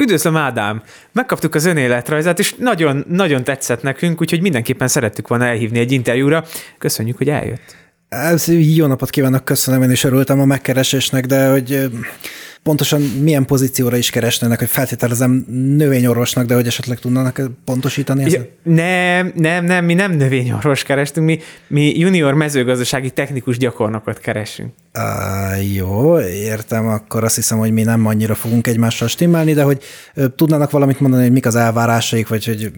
Üdvözlöm Ádám! Megkaptuk az önéletrajzát, és nagyon, nagyon tetszett nekünk, úgyhogy mindenképpen szerettük volna elhívni egy interjúra. Köszönjük, hogy eljött. Jó napot kívánok, köszönöm, én is örültem a megkeresésnek, de hogy pontosan milyen pozícióra is keresnének, hogy feltételezem növényorvosnak, de hogy esetleg tudnának pontosítani ezt? Ja, nem, nem, nem, mi nem növényorvos kerestünk, mi, mi junior mezőgazdasági technikus gyakornokot keresünk. Uh, jó, értem, akkor azt hiszem, hogy mi nem annyira fogunk egymással stimmelni, de hogy tudnának valamit mondani, hogy mik az elvárásaik, vagy hogy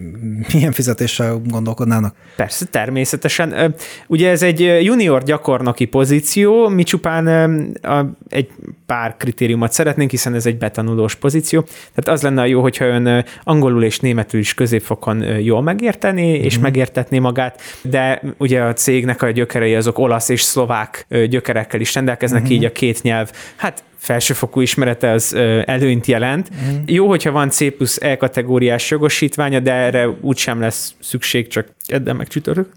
milyen fizetéssel gondolkodnának? Persze, természetesen. Ugye ez egy junior gyakornoki pozíció, mi csupán egy pár kritériumot szeretnénk, hiszen ez egy betanulós pozíció. Tehát az lenne jó, hogyha ön angolul és németül is középfokon jól megérteni, mm-hmm. és mhm. megértetné magát, de ugye a cégnek a gyökerei azok olasz és szlovák gyökerekkel is rendelkeznek, uh-huh. így a két nyelv, hát felsőfokú ismerete az előnyt jelent. Uh-huh. Jó, hogyha van C plusz E kategóriás jogosítványa, de erre úgysem lesz szükség, csak edden meg csütörtök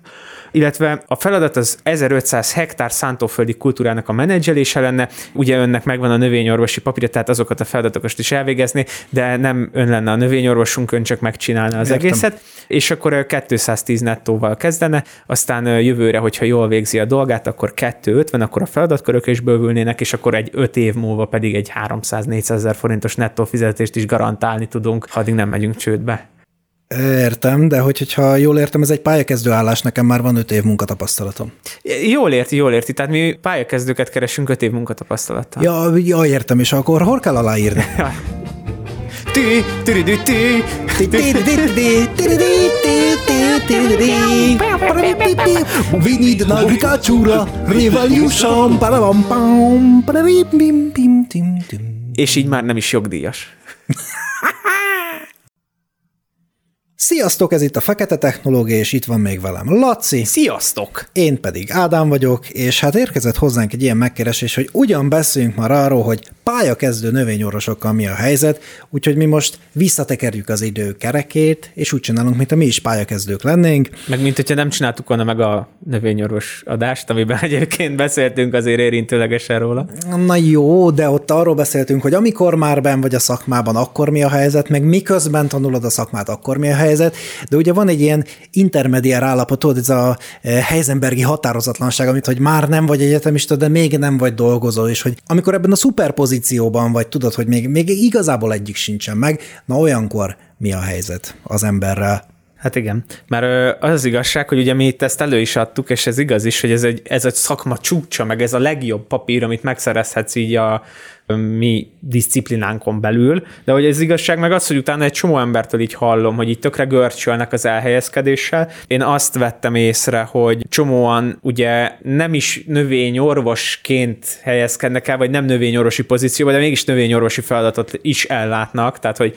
illetve a feladat az 1500 hektár szántóföldi kultúrának a menedzselése lenne. Ugye önnek megvan a növényorvosi papírja, tehát azokat a feladatokat is elvégezni, de nem ön lenne a növényorvosunk, ön csak megcsinálna az Értem. egészet, és akkor 210 nettóval kezdene, aztán jövőre, hogyha jól végzi a dolgát, akkor 250, akkor a feladatkörök is bővülnének, és akkor egy 5 év múlva pedig egy 300-400 ezer forintos nettó fizetést is garantálni tudunk, ha addig nem megyünk csődbe. Értem, de hogy, hogyha jól értem, ez egy pályakezdő állás, nekem már van öt év munkatapasztalatom. Jól érti, jól érti. Tehát mi pályakezdőket keresünk öt év munkatapasztalattal. Ja, ja, értem, és akkor hol kell aláírni? We need an agricultura revolution. És így már nem is jogdíjas. Sziasztok, ez itt a Fekete Technológia, és itt van még velem Laci. Sziasztok! Én pedig Ádám vagyok, és hát érkezett hozzánk egy ilyen megkeresés, hogy ugyan beszéljünk már arról, hogy pályakezdő növényorvosokkal mi a helyzet, úgyhogy mi most visszatekerjük az idő kerekét, és úgy csinálunk, mint a mi is pályakezdők lennénk. Meg mint hogyha nem csináltuk volna meg a növényorvos adást, amiben egyébként beszéltünk azért érintőlegesen róla. Na jó, de ott arról beszéltünk, hogy amikor már ben vagy a szakmában, akkor mi a helyzet, meg miközben tanulod a szakmát, akkor mi a helyzet, de ugye van egy ilyen intermediár állapot, ez a e, Heisenbergi határozatlanság, amit hogy már nem vagy egyetemista, de még nem vagy dolgozó, és hogy amikor ebben a szuperpozíció pozícióban vagy, tudod, hogy még, még igazából egyik sincsen meg, na olyankor mi a helyzet az emberrel? Hát igen, mert az az igazság, hogy ugye mi itt ezt elő is adtuk, és ez igaz is, hogy ez egy, ez egy szakma csúcsa, meg ez a legjobb papír, amit megszerezhetsz így a mi disziplinánkon belül, de hogy ez igazság meg az, hogy utána egy csomó embertől így hallom, hogy itt tökre görcsölnek az elhelyezkedéssel. Én azt vettem észre, hogy csomóan ugye nem is növényorvosként helyezkednek el, vagy nem növényorvosi pozícióban, de mégis növényorvosi feladatot is ellátnak, tehát hogy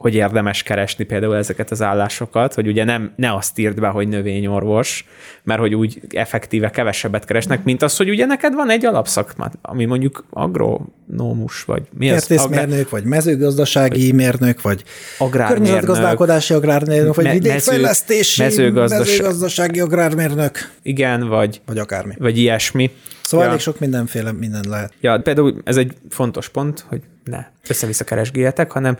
hogy érdemes keresni például ezeket az állásokat, hogy ugye nem, ne azt írd be, hogy növényorvos, mert hogy úgy effektíve kevesebbet keresnek, mint az, hogy ugye neked van egy alapszakmát, ami mondjuk agronómus, vagy mi az? Agrár... vagy mezőgazdasági vagy mérnök, vagy agrármérnök, környezetgazdálkodási agrármérnök, vagy me- vidékfejlesztési mezőgazdas... mezőgazdasági agrármérnök. Igen, vagy, vagy akármi. Vagy ilyesmi. Szóval ja. elég sok mindenféle minden lehet. Ja, például ez egy fontos pont, hogy ne össze-vissza keresgéljetek, hanem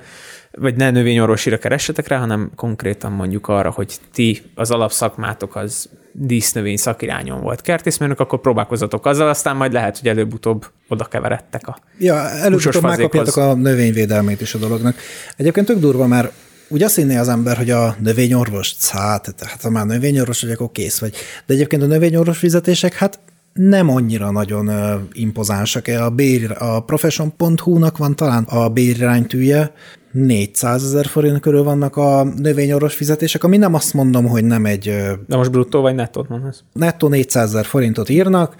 vagy ne növényorvosira keressetek rá, hanem konkrétan mondjuk arra, hogy ti az alapszakmátok az dísznövény szakirányon volt kertészmérnök, akkor próbálkozatok azzal, aztán majd lehet, hogy előbb-utóbb oda keveredtek a Ja, előbb-utóbb megkapjátok a növényvédelmét is a dolognak. Egyébként tök durva, mert úgy azt hinné az ember, hogy a növényorvos, hát, hát ha már növényorvos vagy, akkor kész vagy. De egyébként a növényorvos fizetések, hát nem annyira nagyon impozánsak. A, bér, a profession.hu-nak van talán a bérránytűje, 400 ezer forint körül vannak a növényorvos fizetések, ami nem azt mondom, hogy nem egy... De most bruttó vagy nettót mondasz? Nettó 400 ezer forintot írnak,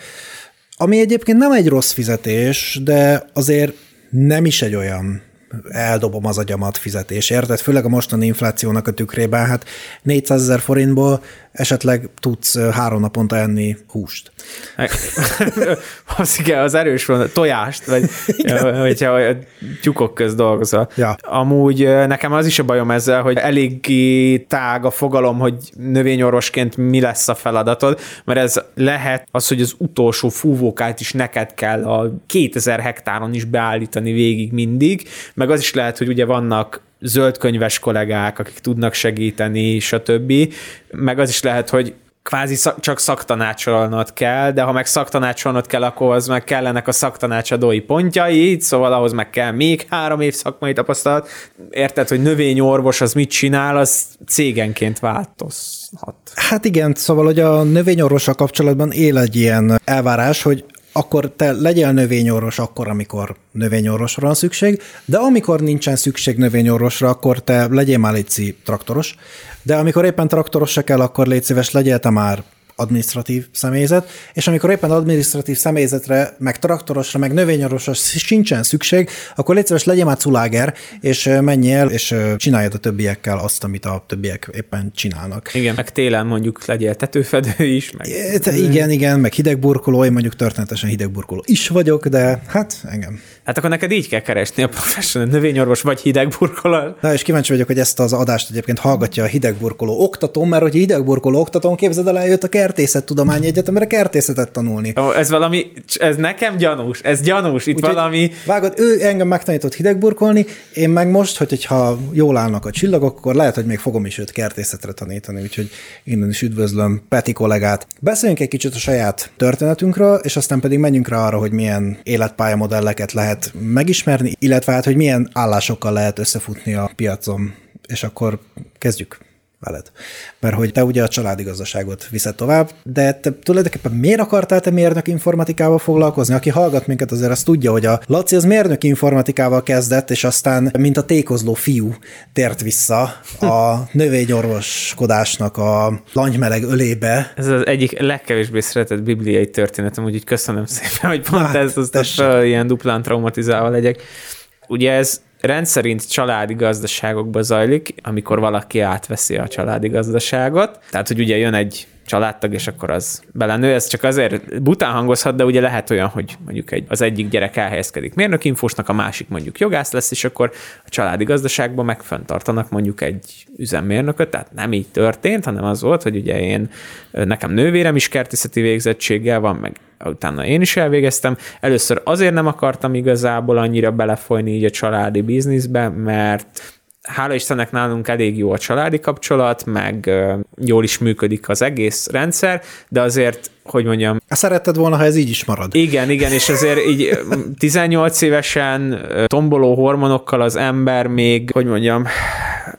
ami egyébként nem egy rossz fizetés, de azért nem is egy olyan eldobom az agyamat fizetés, érted? Főleg a mostani inflációnak a tükrében, hát 400 ezer forintból esetleg tudsz három naponta enni húst. az igen, az erős van, tojást, vagy hogyha a tyúkok köz dolgozol. Ja. Amúgy nekem az is a bajom ezzel, hogy eléggé tág a fogalom, hogy növényorvosként mi lesz a feladatod, mert ez lehet az, hogy az utolsó fúvókát is neked kell a 2000 hektáron is beállítani végig mindig, meg az is lehet, hogy ugye vannak zöldkönyves kollégák, akik tudnak segíteni, stb. Meg az is lehet, hogy kvázi szak, csak szaktanácsolnod kell, de ha meg szaktanácsolnod kell, akkor az meg kellenek a szaktanácsadói pontjai, szóval ahhoz meg kell még három év szakmai tapasztalat. Érted, hogy növényorvos az mit csinál, az cégenként változhat. Hát igen, szóval, hogy a növényorvossal kapcsolatban él egy ilyen elvárás, hogy akkor te legyél növényorvos akkor, amikor növényorvosra van szükség, de amikor nincsen szükség növényorvosra, akkor te legyél már légy traktoros, de amikor éppen traktoros se kell, akkor légy szíves, legyél te már administratív személyzet, és amikor éppen administratív személyzetre, meg traktorosra, meg növényorvosra sincsen szükség, akkor légy szíves, legyen már culáger, és menjél, és csináljad a többiekkel azt, amit a többiek éppen csinálnak. Igen, meg télen mondjuk legyél tetőfedő is. Meg... Igen, igen, meg hidegburkoló, én mondjuk történetesen hidegburkoló is vagyok, de hát engem. Hát akkor neked így kell keresni a professzionál növényorvos vagy hidegburkoló. Na, és kíváncsi vagyok, hogy ezt az adást egyébként hallgatja a hidegburkoló oktató, mert hogy hidegburkoló oktatón képzeld el, eljött a kertészettudományi egyetemre kertészetet tanulni. Ó, ez valami, ez nekem gyanús, ez gyanús, itt Úgy, valami... Vágod, ő engem megtanított hidegburkolni, én meg most, hogy, hogyha jól állnak a csillagok, akkor lehet, hogy még fogom is őt kertészetre tanítani, úgyhogy innen is üdvözlöm Peti kollégát. Beszéljünk egy kicsit a saját történetünkről, és aztán pedig menjünk rá arra, hogy milyen életpályamodelleket lehet megismerni, illetve hát, hogy milyen állásokkal lehet összefutni a piacon. És akkor kezdjük veled. Mert hogy te ugye a családi gazdaságot viszed tovább, de te tulajdonképpen miért akartál te mérnök informatikával foglalkozni? Aki hallgat minket azért azt tudja, hogy a Laci az mérnök informatikával kezdett, és aztán mint a tékozló fiú tért vissza a növényorvoskodásnak a langymeleg ölébe. Ez az egyik legkevésbé szeretett bibliai történetem, úgyhogy köszönöm szépen, hogy pont hát, ez az, ilyen duplán traumatizálva legyek. Ugye ez rendszerint családi gazdaságokba zajlik, amikor valaki átveszi a családi gazdaságot. Tehát, hogy ugye jön egy családtag, és akkor az belenő. Ez csak azért bután hangozhat, de ugye lehet olyan, hogy mondjuk egy, az egyik gyerek elhelyezkedik mérnökinfósnak, a másik mondjuk jogász lesz, és akkor a családi gazdaságban megfenntartanak mondjuk egy üzemmérnököt, tehát nem így történt, hanem az volt, hogy ugye én, nekem nővérem is kertészeti végzettséggel van, meg utána én is elvégeztem. Először azért nem akartam igazából annyira belefolyni így a családi bizniszbe, mert hála Istennek nálunk elég jó a családi kapcsolat, meg jól is működik az egész rendszer, de azért, hogy mondjam... Szeretted volna, ha ez így is marad. Igen, igen, és azért így 18 évesen tomboló hormonokkal az ember még, hogy mondjam,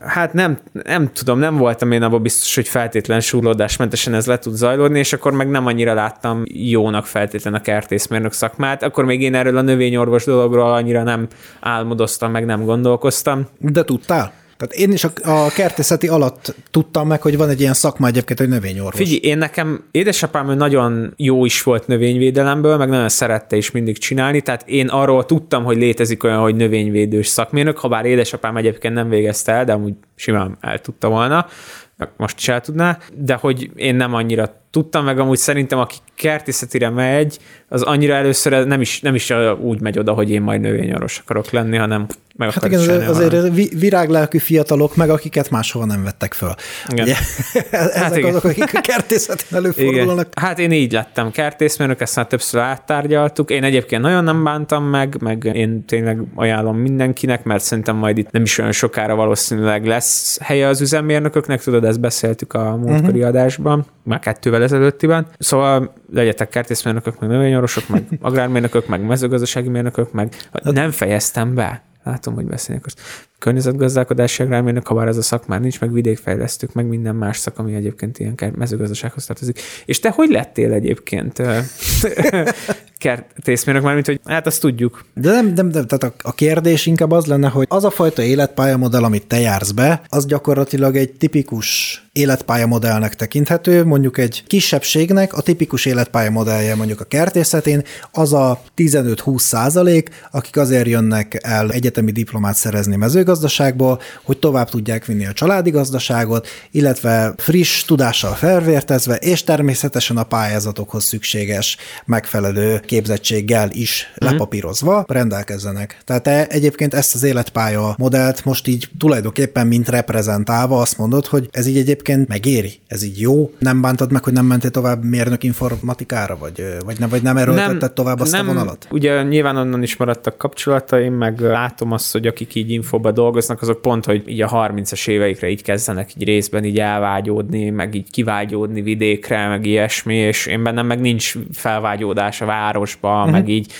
hát nem, nem tudom, nem voltam én abban biztos, hogy feltétlen súrlódásmentesen ez le tud zajlódni, és akkor meg nem annyira láttam jónak feltétlen a kertészmérnök szakmát, akkor még én erről a növényorvos dologról annyira nem álmodoztam, meg nem gondolkoztam. De tudtál? Tehát én is a, a kertészeti alatt tudtam meg, hogy van egy ilyen szakma egyébként, hogy növényorvos. Figyelj, én nekem édesapám ő nagyon jó is volt növényvédelemből, meg nagyon szerette is mindig csinálni, tehát én arról tudtam, hogy létezik olyan, hogy növényvédős szakmérnök, ha bár édesapám egyébként nem végezte el, de amúgy simán el tudta volna, most is el tudná, de hogy én nem annyira tudtam, meg amúgy szerintem aki kertészetire megy, az annyira először nem is, nem is úgy megy oda, hogy én majd növényoros akarok lenni, hanem meg hát igen, azért, azért viráglelkű fiatalok, meg akiket máshova nem vettek föl. Igen. Ugye, ezek hát igen. azok, akik a kertészetén előfordulnak. Igen. Hát én így lettem kertészmérnök, ezt már többször áttárgyaltuk. Én egyébként nagyon nem bántam meg, meg én tényleg ajánlom mindenkinek, mert szerintem majd itt nem is olyan sokára valószínűleg lesz helye az üzemmérnököknek, tudod, ezt beszéltük a múltkori uh-huh. adásban, már kettővel ezelőttiben. Szóval legyetek kertészmérnökök, meg növényorvosok, meg agrármérnökök, meg mezőgazdasági mérnökök, meg hát- nem fejeztem be. Látom, hogy beszélnek most. Környezetgazdálkodási agrármérnök, ha bár ez a szak már nincs, meg vidékfejlesztők, meg minden más szak, ami egyébként ilyen mezőgazdasághoz tartozik. És te hogy lettél egyébként kertészmérnök, mint hogy hát azt tudjuk. De nem, nem, nem tehát a, a kérdés inkább az lenne, hogy az a fajta életpályamodell, amit te jársz be, az gyakorlatilag egy tipikus életpályamodellnek tekinthető, mondjuk egy kisebbségnek a tipikus életpályamodellje mondjuk a kertészetén, az a 15-20 százalék, akik azért jönnek el egyetemi diplomát szerezni mezőgazdaságból, hogy tovább tudják vinni a családi gazdaságot, illetve friss tudással felvértezve, és természetesen a pályázatokhoz szükséges megfelelő képzettséggel is mm. lepapírozva rendelkezzenek. Tehát te egyébként ezt az életpálya modellt most így tulajdonképpen mint reprezentálva azt mondod, hogy ez így egyébként egyébként megéri? Ez így jó? Nem bántad meg, hogy nem mentél tovább mérnök informatikára, vagy, vagy, nem, vagy nem erőltetted tovább azt nem, a vonalat? Ugye nyilván onnan is maradtak kapcsolataim, meg látom azt, hogy akik így infóba dolgoznak, azok pont, hogy így a 30-as éveikre így kezdenek így részben így elvágyódni, meg így kivágyódni vidékre, meg ilyesmi, és én bennem meg nincs felvágyódás a városba, uh-huh. meg így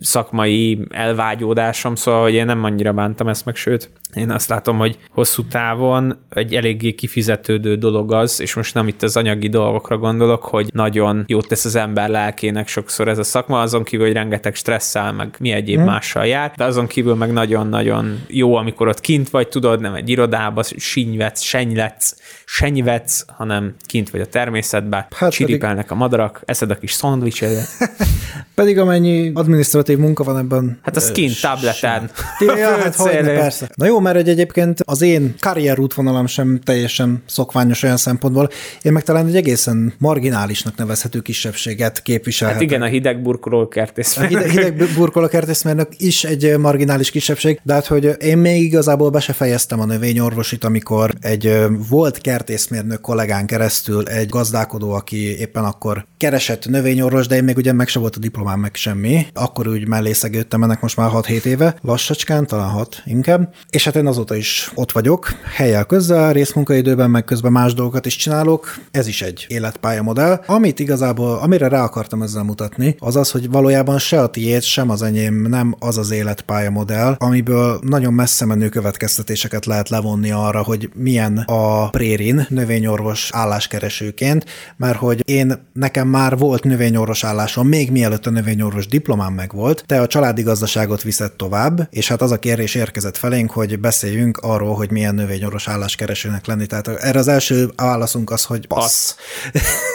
szakmai elvágyódásom, szóval hogy én nem annyira bántam ezt meg, sőt, én azt látom, hogy hosszú távon egy eléggé kifizetődő dolog az, és most nem itt az anyagi dolgokra gondolok, hogy nagyon jót tesz az ember lelkének sokszor ez a szakma, azon kívül, hogy rengeteg stresszel, meg mi egyéb hmm. mással jár, de azon kívül meg nagyon-nagyon jó, amikor ott kint vagy, tudod, nem egy irodába, sinyvetsz, senyletsz, senyvetsz, hanem kint vagy a természetben, hát csiripelnek pedig... a madarak, eszed a kis szandvicsedet. pedig amennyi adminisztratív munka van ebben. Hát az kint, tableten. Ja, hát hogyne, persze. Na jó, mert egy egyébként az én karrier útvonalam sem teljesen szokványos olyan szempontból. Én meg talán egy egészen marginálisnak nevezhető kisebbséget képviselhetek. Hát igen, a hideg burkoló kertészmérnök. A hideg, hideg burkoló kertészmérnök is egy marginális kisebbség, de hát, hogy én még igazából be se fejeztem a növényorvosit, amikor egy volt kertészmérnök kollégán keresztül egy gazdálkodó, aki éppen akkor keresett növényorvos, de én még ugye meg se volt a diplomám, meg semmi. Akkor úgy mellé ennek most már 6-7 éve, lassacskán, talán 6 inkább. És hát én azóta is ott vagyok, helyel közel, részmunkaidőben, meg közben más dolgokat is csinálok. Ez is egy életpályamodell. Amit igazából, amire rá akartam ezzel mutatni, az az, hogy valójában se a tiéd, sem az enyém nem az az életpályamodell, amiből nagyon messze menő következtetéseket lehet levonni arra, hogy milyen a prérin növényorvos álláskeresőként, mert hogy én nekem már volt növényorvos állásom, még mielőtt a növényorvos diplomám megvolt, te a családi gazdaságot viszed tovább, és hát az a kérés érkezett felénk, hogy beszéljünk arról, hogy milyen növényorvos álláskeresőnek lenni. Tehát erre az első válaszunk az, hogy passz.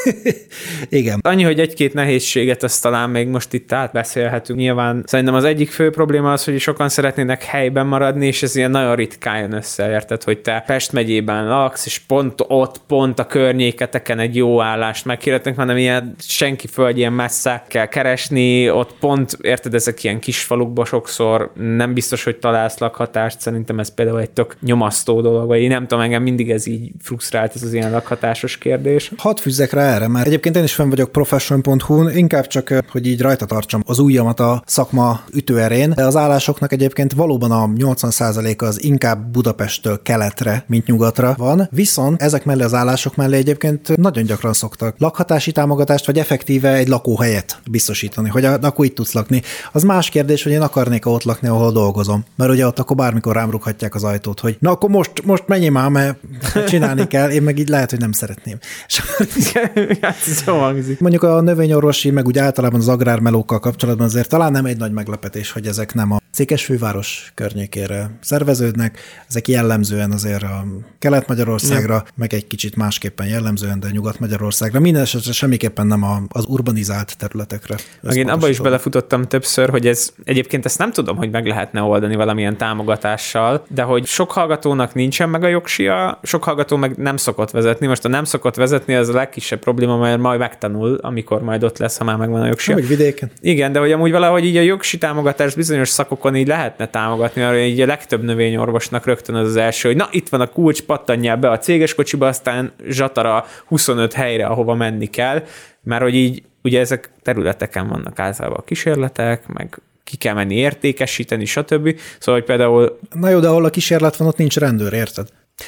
Igen. Annyi, hogy egy-két nehézséget azt talán még most itt átbeszélhetünk. Nyilván szerintem az egyik fő probléma az, hogy sokan szeretnének helyben maradni, és ez ilyen nagyon ritkán jön össze, érted, hogy te Pest megyében laksz, és pont ott, pont a környéketeken egy jó állást meghirdetnek, hanem ilyen senki föld ilyen messze kell keresni, ott pont, érted, ezek ilyen kis falukba sokszor nem biztos, hogy találsz lakhatást, szerintem ez például egy tök nyomasztó dolog, vagy én nem tudom, engem mindig ez így frusztrált, ez az ilyen lakhatásos kérdés. Hadd fűzzek rá erre, mert egyébként én is fenn vagyok profession.hu-n, inkább csak, hogy így rajta tartsam az ujjamat a szakma ütőerén, de az állásoknak egyébként valóban a 80%-a az inkább Budapesttől keletre, mint nyugatra van, viszont ezek mellé az állások mellé egyébként nagyon gyakran szoktak lakhatási támogatást, vagy effektíve egy lakóhelyet biztosítani, hogy akkor itt tudsz lakni. Az más kérdés, hogy én akarnék ott lakni, ahol dolgozom, mert ugye ott akkor bármikor rám rúghatják az ajtót, hogy na akkor most, most menjél már, mert csinálni kell, én meg így lehet, hogy nem szeretném. Hát, Mondjuk a növényorvosi, meg úgy általában az agrármelókkal kapcsolatban azért talán nem egy nagy meglepetés, hogy ezek nem a Székesfőváros környékére szerveződnek. Ezek jellemzően azért a Kelet-Magyarországra, ja. meg egy kicsit másképpen jellemzően, de Nyugat-Magyarországra. Minden esetre semmiképpen nem az urbanizált területekre. Meg én abba is belefutottam többször, hogy ez egyébként ezt nem tudom, hogy meg lehetne oldani valamilyen támogatással, de hogy sok hallgatónak nincsen meg a jogsia, sok hallgató meg nem szokott vezetni. Most a nem szokott vezetni, az a legkisebb probléma, mert majd megtanul, amikor majd ott lesz, ha már megvan a jogsia. Meg vidéken. Igen, de hogy amúgy valahogy így a jogsi támogatás bizonyos szakokon így lehetne támogatni, mert így a legtöbb növényorvosnak rögtön az az első, hogy na itt van a kulcs, pattanjál be a céges kocsiba, aztán zsatara 25 helyre, ahova menni kell, mert hogy így ugye ezek területeken vannak általában a kísérletek, meg ki kell menni értékesíteni, stb. Szóval, hogy például... Na jó, de ahol a kísérlet van, ott nincs rendőr, érted?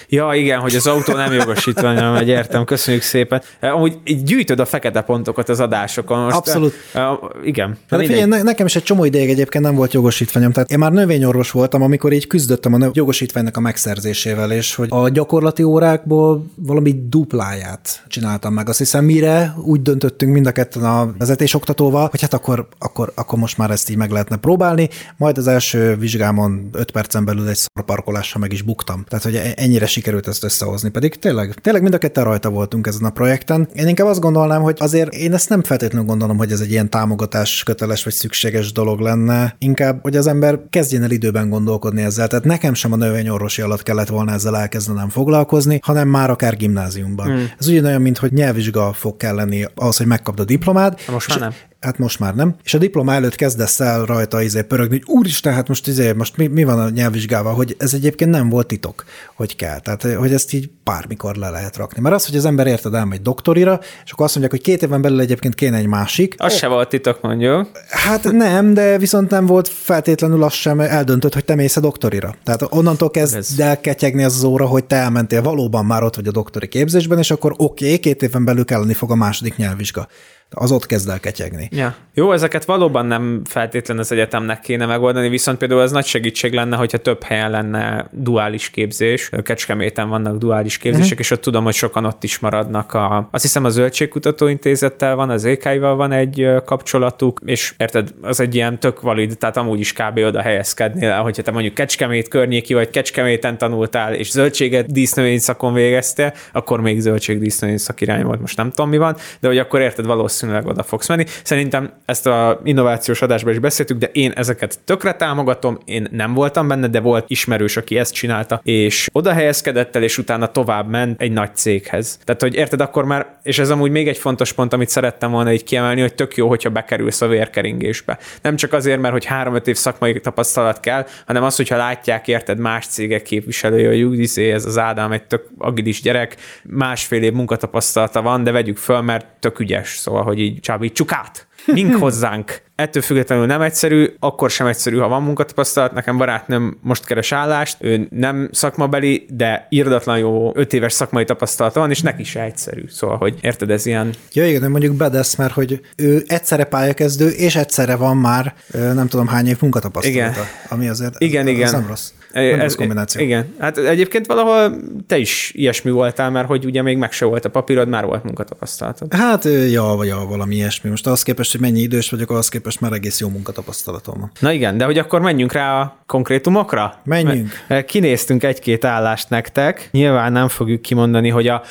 Ja, igen, hogy az autó nem jogosítvány, hogy értem, köszönjük szépen. Amúgy így gyűjtöd a fekete pontokat az adásokon. Most, Abszolút. Uh, igen. De figyelj, ne, nekem is egy csomó ideig egyébként nem volt jogosítványom, tehát én már növényorvos voltam, amikor így küzdöttem a jogosítványnak a megszerzésével, és hogy a gyakorlati órákból valami dupláját csináltam meg. Azt hiszem, mire úgy döntöttünk mind a ketten a vezetésoktatóval, hogy hát akkor, akkor, akkor most már ezt így meg lehetne próbálni, majd az első vizsgámon 5 percen belül egy szarparkolással meg is buktam. Tehát, hogy e- ennyi mennyire sikerült ezt összehozni, pedig tényleg, tényleg mind a ketten rajta voltunk ezen a projekten. Én inkább azt gondolnám, hogy azért én ezt nem feltétlenül gondolom, hogy ez egy ilyen támogatás köteles vagy szükséges dolog lenne, inkább, hogy az ember kezdjen el időben gondolkodni ezzel. Tehát nekem sem a növényorvosi alatt kellett volna ezzel elkezdenem foglalkozni, hanem már akár gimnáziumban. Hmm. Ez ugyanolyan, mint hogy nyelvvizsga fog kelleni ahhoz, hogy megkapd a diplomád. Most már nem. Hát most már nem, és a diploma előtt kezdesz el rajta izé pörögni, hogy úristen, hát most izé, most mi, mi van a nyelvvizsgával, hogy ez egyébként nem volt titok, hogy kell. Tehát, hogy ezt így bármikor le lehet rakni. Mert az, hogy az ember érted elmegy doktorira, és akkor azt mondják, hogy két éven belül egyébként kéne egy másik. Az oh. se volt titok, mondjuk. Hát nem, de viszont nem volt feltétlenül az sem eldöntött, hogy te mész a doktorira. Tehát onnantól kezd ez... el ketyegni az, az óra, hogy te elmentél valóban már ott vagy a doktori képzésben, és akkor oké, okay, két éven belül kelleni fog a második nyelvvizsga az ott kezd el ketyegni. Ja. Jó, ezeket valóban nem feltétlen az egyetemnek kéne megoldani, viszont például ez nagy segítség lenne, hogyha több helyen lenne duális képzés. Kecskeméten vannak duális képzések, uh-huh. és ott tudom, hogy sokan ott is maradnak. A, azt hiszem a Zöldségkutatóintézettel van, az EK-val van egy kapcsolatuk, és érted, az egy ilyen tök valid, tehát amúgy is kb. oda helyezkednél, hogyha te mondjuk Kecskemét környéki, vagy Kecskeméten tanultál, és zöldséget dísznövény szakon végeztél, akkor még zöldségdísznövény szakirány volt, most nem tudom mi van, de hogy akkor érted, valószínű valószínűleg oda fogsz menni. Szerintem ezt a innovációs adásban is beszéltük, de én ezeket tökre támogatom, én nem voltam benne, de volt ismerős, aki ezt csinálta, és oda helyezkedett el, és utána tovább ment egy nagy céghez. Tehát, hogy érted, akkor már, és ez amúgy még egy fontos pont, amit szerettem volna így kiemelni, hogy tök jó, hogyha bekerülsz a vérkeringésbe. Nem csak azért, mert hogy három-öt év szakmai tapasztalat kell, hanem az, hogyha látják, érted, más cégek képviselője, hogy izé, ez az Ádám egy tök agilis gyerek, másfél év munkatapasztalata van, de vegyük föl, mert tök ügyes, szóval, hogy így csábítsuk át. Mink hozzánk. Ettől függetlenül nem egyszerű, akkor sem egyszerű, ha van munkatapasztalat. Nekem barátnőm most keres állást, ő nem szakmabeli, de írdatlan jó öt éves szakmai tapasztalata van, és neki se egyszerű. Szóval, hogy érted, ez ilyen... Ja, igen, mondjuk bedesz, mert hogy ő egyszerre pályakezdő, és egyszerre van már nem tudom hány év munkatapasztalata. Igen. Ami azért igen, az, igen. az nem rossz. Nem ez, kombináció. Igen. Hát egyébként valahol te is ilyesmi voltál, mert hogy ugye még meg se volt a papírod, már volt munkatapasztalatod. Hát ja, vagy ja, valami ilyesmi. Most az képest, hogy mennyi idős vagyok, az képest már egész jó munkatapasztalatom van. Na igen, de hogy akkor menjünk rá a konkrétumokra? Menjünk. Mert kinéztünk egy-két állást nektek. Nyilván nem fogjuk kimondani, hogy a...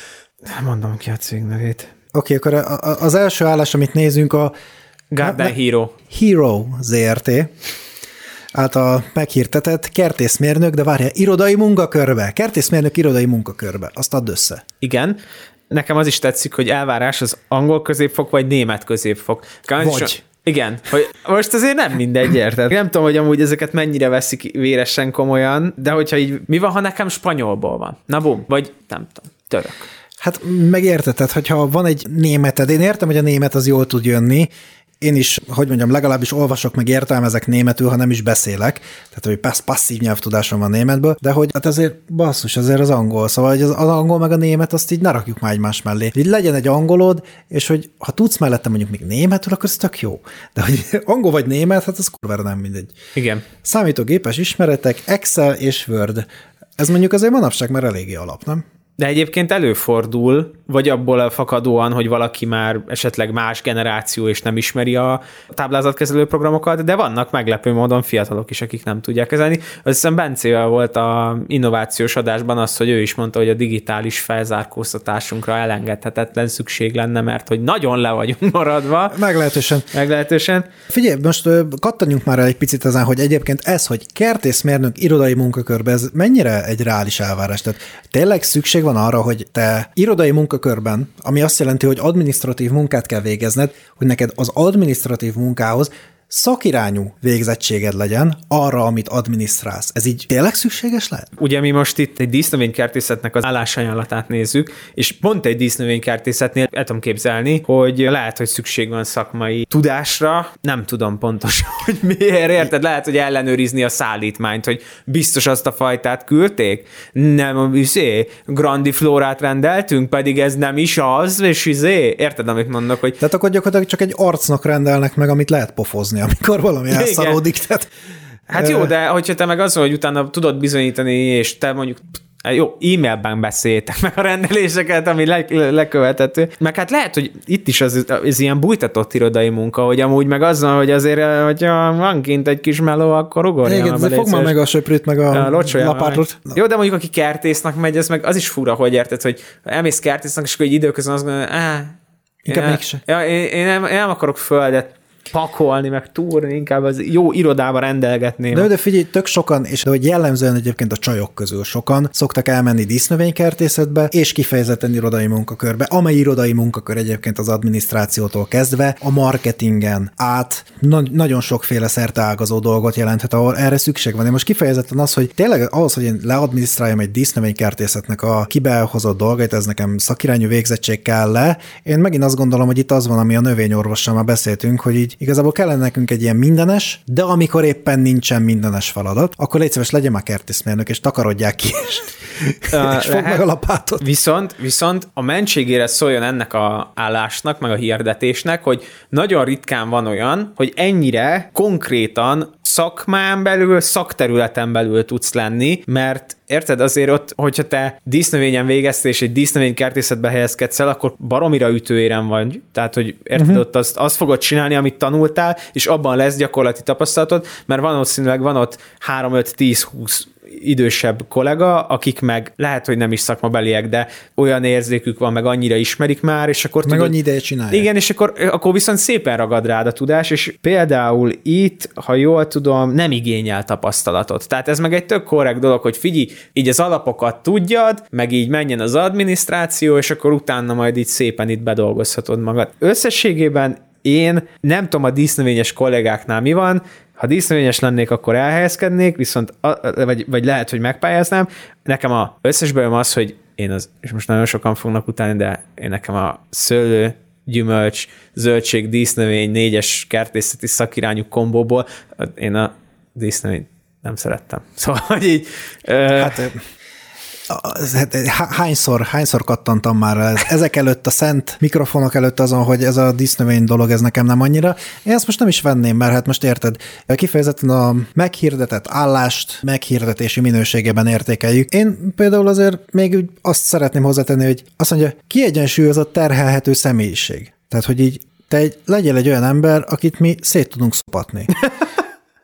Mondom ki a cég nevét. Oké, okay, akkor az első állás, amit nézünk, a Garden Hero. Hero ZRT által meghirtetett kertészmérnök, de várja, irodai munkakörbe, kertészmérnök irodai munkakörbe, azt add össze. Igen, nekem az is tetszik, hogy elvárás az angol középfok, vagy német középfok. Vagy. Igen, hogy most azért nem mindegy, érted? Nem tudom, hogy amúgy ezeket mennyire veszik véresen komolyan, de hogyha így, mi van, ha nekem spanyolból van? Na bum, vagy nem tudom, török. Hát megérted, tehát hogyha van egy németed, én értem, hogy a német az jól tud jönni, én is, hogy mondjam, legalábbis olvasok, meg értelmezek németül, ha nem is beszélek, tehát hogy passz, passzív nyelvtudásom van németből, de hogy hát azért basszus, azért az angol, szóval hogy az, az angol meg a német, azt így ne rakjuk már egymás mellé. Így legyen egy angolod, és hogy ha tudsz mellette mondjuk még németül, akkor ez tök jó. De hogy angol vagy német, hát az kurvára nem mindegy. Igen. Számítógépes ismeretek, Excel és Word. Ez mondjuk azért manapság már eléggé alap, nem? De egyébként előfordul, vagy abból fakadóan, hogy valaki már esetleg más generáció és nem ismeri a táblázatkezelő programokat, de vannak meglepő módon fiatalok is, akik nem tudják kezelni. Azt hiszem Bencével volt a innovációs adásban az, hogy ő is mondta, hogy a digitális felzárkóztatásunkra elengedhetetlen szükség lenne, mert hogy nagyon le vagyunk maradva. Meglehetősen. Meglehetősen. Figyelj, most kattanjunk már egy picit ezen, hogy egyébként ez, hogy kertészmérnök irodai munkakörbe, ez mennyire egy reális elvárás? Tehát tényleg szükség van arra, hogy te irodai munkakörben, ami azt jelenti, hogy administratív munkát kell végezned, hogy neked az administratív munkához szakirányú végzettséged legyen arra, amit adminisztrálsz. Ez így tényleg szükséges lehet? Ugye mi most itt egy dísznövénykertészetnek az állásajánlatát nézzük, és pont egy dísznövénykertészetnél el tudom képzelni, hogy lehet, hogy szükség van szakmai tudásra, nem tudom pontosan, hogy miért, érted? Lehet, hogy ellenőrizni a szállítmányt, hogy biztos azt a fajtát küldték, nem, izé, grandi flórát rendeltünk, pedig ez nem is az, és izé, érted, amit mondok, hogy... Tehát akkor gyakorlatilag csak egy arcnak rendelnek meg, amit lehet pofozni amikor valami elszaródik. Tehát, hát jó, de hogyha te meg az, hogy utána tudod bizonyítani, és te mondjuk jó, e-mailben beszéltek meg a rendeléseket, ami le, lekövethető. Meg hát lehet, hogy itt is az, az ilyen bújtatott irodai munka, hogy amúgy meg azzal, hogy azért, hogyha van kint egy kis meló, akkor ugorja. Igen, de fog már meg a söprűt, meg a, a lapátot. Jó, de mondjuk aki kertésznek megy, ez meg az is fura, hogy érted, hogy elmész kertésznek, és akkor egy időközben azt gondolja, áh, Inkább mégse. Ja, én, én, nem, én nem akarok földet pakolni, meg túrni, inkább az jó irodába rendelgetném. De, de figyelj, tök sokan, és de hogy jellemzően egyébként a csajok közül sokan szoktak elmenni dísznövénykertészetbe, és kifejezetten irodai munkakörbe, amely irodai munkakör egyébként az adminisztrációtól kezdve a marketingen át na- nagyon sokféle szerteágazó dolgot jelenthet, ahol erre szükség van. Én most kifejezetten az, hogy tényleg ahhoz, hogy én leadminisztráljam egy dísznövénykertészetnek a kibehozott dolgait, ez nekem szakirányú végzettség kell le. Én megint azt gondolom, hogy itt az van, ami a növényorvossal már beszéltünk, hogy igazából kellene nekünk egy ilyen mindenes, de amikor éppen nincsen mindenes feladat, akkor légy szíves, legyen már kertészmérnök, és takarodják ki, és, uh, és fog meg a lapátot. Viszont, viszont a mentségére szóljon ennek a állásnak, meg a hirdetésnek, hogy nagyon ritkán van olyan, hogy ennyire konkrétan szakmán belül, szakterületen belül tudsz lenni, mert érted, azért ott, hogyha te dísznövényen végeztél, és egy dísznövénykertészetbe helyezkedsz el, akkor baromira ütőérem vagy. Tehát, hogy érted, uh-huh. ott azt, azt fogod csinálni, amit tanultál, és abban lesz gyakorlati tapasztalatod, mert valószínűleg van ott 3, 5, 10, 20 idősebb kollega, akik meg lehet, hogy nem is szakmabeliek, de olyan érzékük van, meg annyira ismerik már, és akkor meg tudod, annyi ideje csinálják. Igen, és akkor, akkor viszont szépen ragad rád a tudás, és például itt, ha jól tudom, nem igényel tapasztalatot. Tehát ez meg egy tök korrekt dolog, hogy figyelj, így az alapokat tudjad, meg így menjen az adminisztráció, és akkor utána majd így szépen itt bedolgozhatod magad. Összességében én nem tudom a dísznövényes kollégáknál mi van, ha dísznövényes lennék, akkor elhelyezkednék, viszont, a, vagy, vagy lehet, hogy megpályáznám. Nekem a összes bajom az, hogy én az, és most nagyon sokan fognak utáni, de én nekem a szőlő, gyümölcs, zöldség, dísznövény, négyes kertészeti szakirányú kombóból, én a dísznövényt nem szerettem. Szóval, hogy így... Hát, Hát, hányszor, hányszor kattantam már ezek előtt a szent mikrofonok előtt azon, hogy ez a disznövény dolog, ez nekem nem annyira. Én ezt most nem is venném, mert hát most érted, kifejezetten a meghirdetett állást meghirdetési minőségében értékeljük. Én például azért még azt szeretném hozzátenni, hogy azt mondja, kiegyensúlyozott terhelhető személyiség. Tehát, hogy így te egy, legyél egy olyan ember, akit mi szét tudunk szopatni.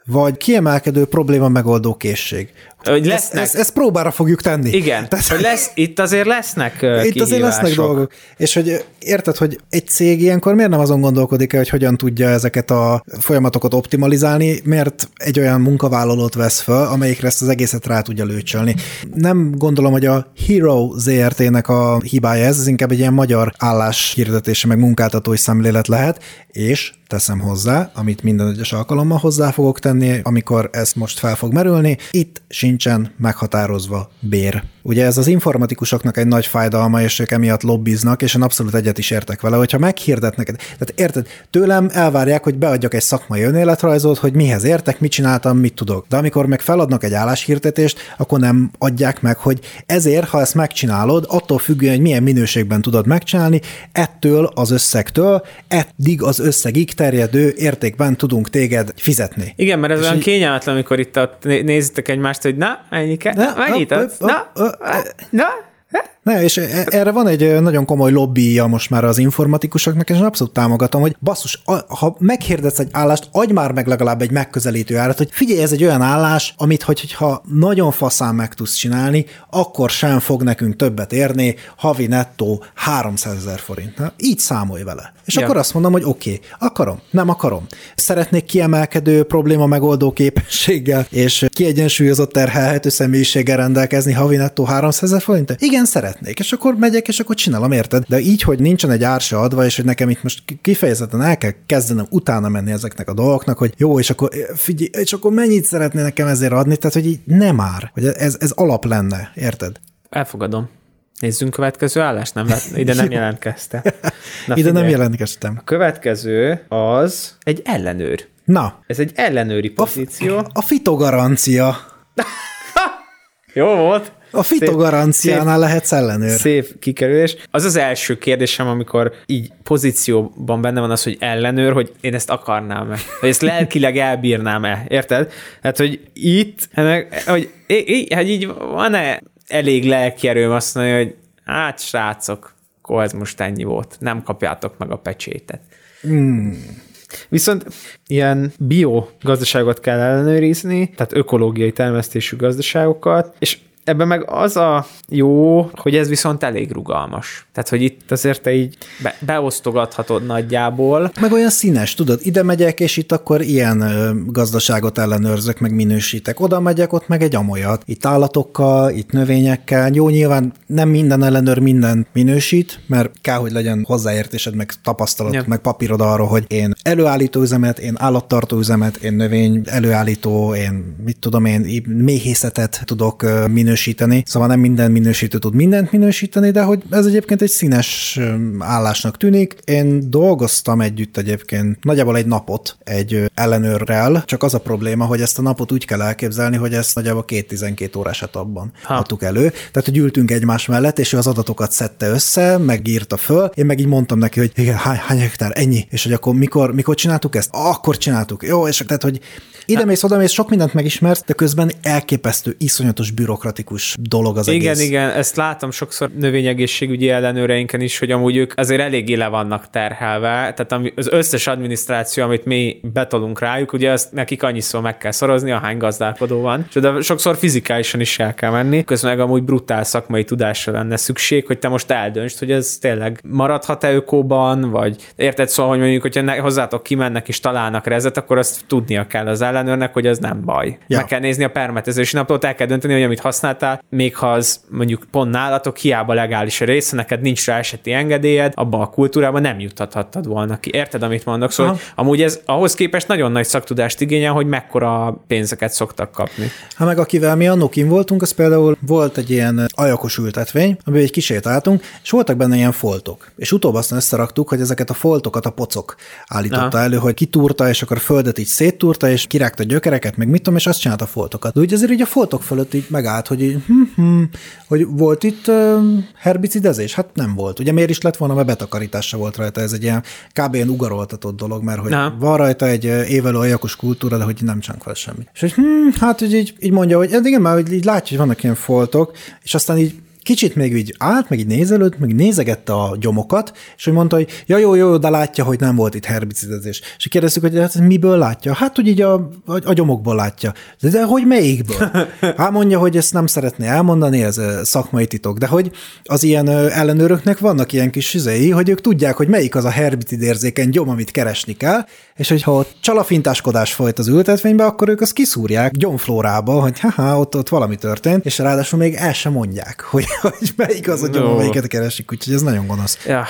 Vagy kiemelkedő probléma megoldó készség. Hogy lesznek... ezt, ezt, ezt próbára fogjuk tenni. Igen, Tehát, hogy lesz, itt azért lesznek Itt kihívások. azért lesznek dolgok. És hogy érted, hogy egy cég ilyenkor miért nem azon gondolkodik el, hogy hogyan tudja ezeket a folyamatokat optimalizálni, mert egy olyan munkavállalót vesz fel, amelyikre ezt az egészet rá tudja lőcsölni. Nem gondolom, hogy a Hero ZRT-nek a hibája ez, ez inkább egy ilyen magyar álláshirdetése, meg munkáltatói szemlélet lehet, és teszem hozzá, amit minden egyes alkalommal hozzá fogok tenni, amikor ez most fel fog merülni. Itt sincsen meghatározva bér. Ugye ez az informatikusoknak egy nagy fájdalma, és ők emiatt lobbiznak, és én abszolút egyet is értek vele, hogyha meghirdetnek, tehát érted, tőlem elvárják, hogy beadjak egy szakmai önéletrajzot, hogy mihez értek, mit csináltam, mit tudok. De amikor meg feladnak egy álláshirdetést, akkor nem adják meg, hogy ezért, ha ezt megcsinálod, attól függően, hogy milyen minőségben tudod megcsinálni, ettől az összegtől, eddig az összegig terjedő értékben tudunk téged fizetni. Igen, mert ez és olyan így... kényelmetlen, amikor itt a, nézitek egymást, hogy na, ennyi kell, na, mennyit adsz? Na, 啊，你？哎，ne, és e- erre van egy nagyon komoly lobbyja most már az informatikusoknak, és én abszolút támogatom, hogy basszus, ha meghirdetsz egy állást, adj már meg legalább egy megközelítő árat, hogy figyelj, ez egy olyan állás, amit hogyha nagyon faszán meg tudsz csinálni, akkor sem fog nekünk többet érni, havi nettó 300 ezer forint. Na, így számolj vele. És ja. akkor azt mondom, hogy oké, okay, akarom, nem akarom. Szeretnék kiemelkedő probléma megoldó képességgel és kiegyensúlyozott terhelhető személyiséggel rendelkezni havi nettó 300 ezer forint? Igen, szeret szeretnék, és akkor megyek, és akkor csinálom, érted? De így, hogy nincsen egy ár se adva, és hogy nekem itt most kifejezetten el kell kezdenem utána menni ezeknek a dolgoknak, hogy jó, és akkor figyelj, és akkor mennyit szeretné nekem ezért adni, tehát hogy így nem ár, hogy ez, ez alap lenne, érted? Elfogadom. Nézzünk következő állást, nem, ide nem jelentkezte. Na, ide nem jelentkeztem. A következő az egy ellenőr. Na. Ez egy ellenőri pozíció. A, a fitogarancia. Jó volt. A fitogaranciánál lehetsz ellenőr. Szép kikerülés. Az az első kérdésem, amikor így pozícióban benne van az, hogy ellenőr, hogy én ezt akarnám-e, hogy ezt lelkileg elbírnám-e, érted? Hát, hogy itt, hogy, hogy így van-e elég lelkierőm azt mondani, hogy hát srácok, akkor ez most ennyi volt, nem kapjátok meg a pecsétet. Hmm. Viszont ilyen biogazdaságot kell ellenőrizni, tehát ökológiai termesztésű gazdaságokat, és ebben meg az a jó, hogy ez viszont elég rugalmas. Tehát, hogy itt azért te így be, beosztogathatod nagyjából. Meg olyan színes, tudod, ide megyek, és itt akkor ilyen gazdaságot ellenőrzök, meg minősítek. Oda megyek, ott meg egy amolyat. Itt állatokkal, itt növényekkel. Jó, nyilván nem minden ellenőr minden minősít, mert kell, hogy legyen hozzáértésed, meg tapasztalat, ja. meg papírod arról, hogy én előállító üzemet, én állattartó üzemet, én növény előállító, én mit tudom én, méhészetet tudok minősíteni. Szóval nem minden minősítő tud mindent minősíteni, de hogy ez egyébként egy színes állásnak tűnik. Én dolgoztam együtt egyébként nagyjából egy napot egy ellenőrrel, csak az a probléma, hogy ezt a napot úgy kell elképzelni, hogy ezt nagyjából két 12 órás etapban ha. adtuk elő. Tehát, hogy ültünk egymás mellett, és ő az adatokat szedte össze, megírta föl, én meg így mondtam neki, hogy igen, hány, hány hektár, ennyi, és hogy akkor mikor, mikor csináltuk ezt? Akkor csináltuk. Jó, és tehát, hogy ide mész, oda mész, sok mindent megismersz, de közben elképesztő, iszonyatos bürokratikus dolog az igen, egész. Igen, igen, ezt látom sokszor növényegészségügyi ellenőreinken is, hogy amúgy ők azért eléggé le vannak terhelve, tehát az összes adminisztráció, amit mi betolunk rájuk, ugye azt nekik annyiszor meg kell szorozni, ahány gazdálkodó van, és de sokszor fizikálisan is el kell menni, közben meg amúgy brutál szakmai tudásra lenne szükség, hogy te most eldöntsd, hogy ez tényleg maradhat-e ökóban, vagy érted szóval, hogy mondjuk, hogyha hozzátok kimennek és találnak rezet, akkor azt tudnia kell az ellenőrnek, hogy az nem baj. Ja. Meg kell nézni a permetezési napot, el kell dönteni, hogy amit használtál, még ha az mondjuk pont nálatok hiába legális a része, neked nincs rá eseti engedélyed, abban a kultúrában nem juthathattad volna ki. Érted, amit mondok? Szóval amúgy ez ahhoz képest nagyon nagy szaktudást igényel, hogy mekkora pénzeket szoktak kapni. Ha meg akivel mi annó kim voltunk, az például volt egy ilyen ajakos ültetvény, amiben egy kisétáltunk, és voltak benne ilyen foltok. És utóbb aztán összeraktuk, hogy ezeket a foltokat a pocok állította Aha. elő, hogy kitúrta, és akkor a földet így széttúrta, és kirágta gyökereket, meg mit tudom, és azt csinálta a foltokat. De úgy azért így a foltok fölött így megállt, hogy így, hm, hm, hogy volt itt uh, herbicidezés? Hát nem volt. Ugye miért is lett volna, mert betakarítása volt rajta. Ez egy ilyen kb. ilyen ugaroltatott dolog, mert hogy Na. van rajta egy évelő ajakos kultúra, de hogy nem csinálunk fel semmi. És hogy hm, hát hogy így, így mondja, hogy igen, már így látja, hogy vannak ilyen foltok, és aztán így kicsit még így állt, meg így nézelőtt, meg nézegette a gyomokat, és hogy mondta, hogy ja, jó, jó, de látja, hogy nem volt itt herbicidezés. És kérdeztük, hogy hát miből látja? Hát, hogy így a, a, a gyomokból látja. De, de hogy melyikből? Hát mondja, hogy ezt nem szeretné elmondani, ez szakmai titok, de hogy az ilyen ellenőröknek vannak ilyen kis üzei, hogy ők tudják, hogy melyik az a herbicidérzékeny gyom, amit keresni kell, és hogyha ott csalafintáskodás folyt az ültetvénybe, akkor ők azt kiszúrják gyomflórába, hogy haha, ott, ott valami történt, és ráadásul még el sem mondják, hogy, hogy melyik az a gyom, amelyiket keresik, úgyhogy ez nagyon gonosz. Ja,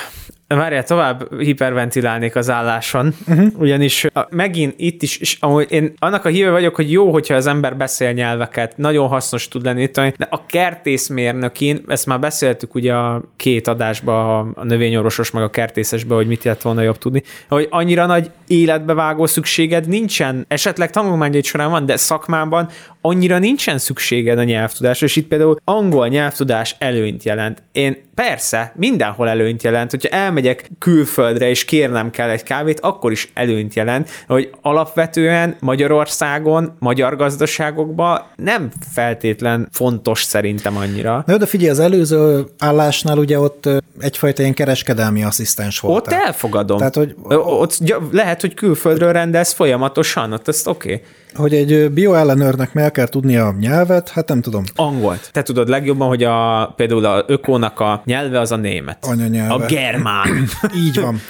Várjál, tovább hiperventilálnék az álláson, uh-huh. ugyanis a, megint itt is, és amúgy én annak a híve vagyok, hogy jó, hogyha az ember beszél nyelveket, nagyon hasznos tud lenni, de a kertészmérnökin, ezt már beszéltük ugye a két adásban, a növényorvosos meg a kertészesbe, hogy mit lehet volna jobb tudni, hogy annyira nagy életbevágó szükséged nincsen, esetleg tanulmányait során van, de szakmában annyira nincsen szükséged a nyelvtudásra, és itt például angol nyelvtudás előnyt jelent. Én persze, mindenhol előnyt jelent, hogyha elmegyek külföldre és kérnem kell egy kávét, akkor is előnyt jelent, hogy alapvetően Magyarországon, magyar gazdaságokban nem feltétlen fontos szerintem annyira. Na, de figyelj, az előző állásnál ugye ott egyfajta ilyen kereskedelmi asszisztens volt. Ott elfogadom. Tehát, hogy... Ott lehet, hogy külföldről rendelsz folyamatosan, ott ezt oké. Okay. Hogy egy bioellenőrnek meg kell tudnia a nyelvet, hát nem tudom. Angolt. Te tudod legjobban, hogy a, például a ökónak a nyelve az a német. Anyanyelve. A germán. Így van.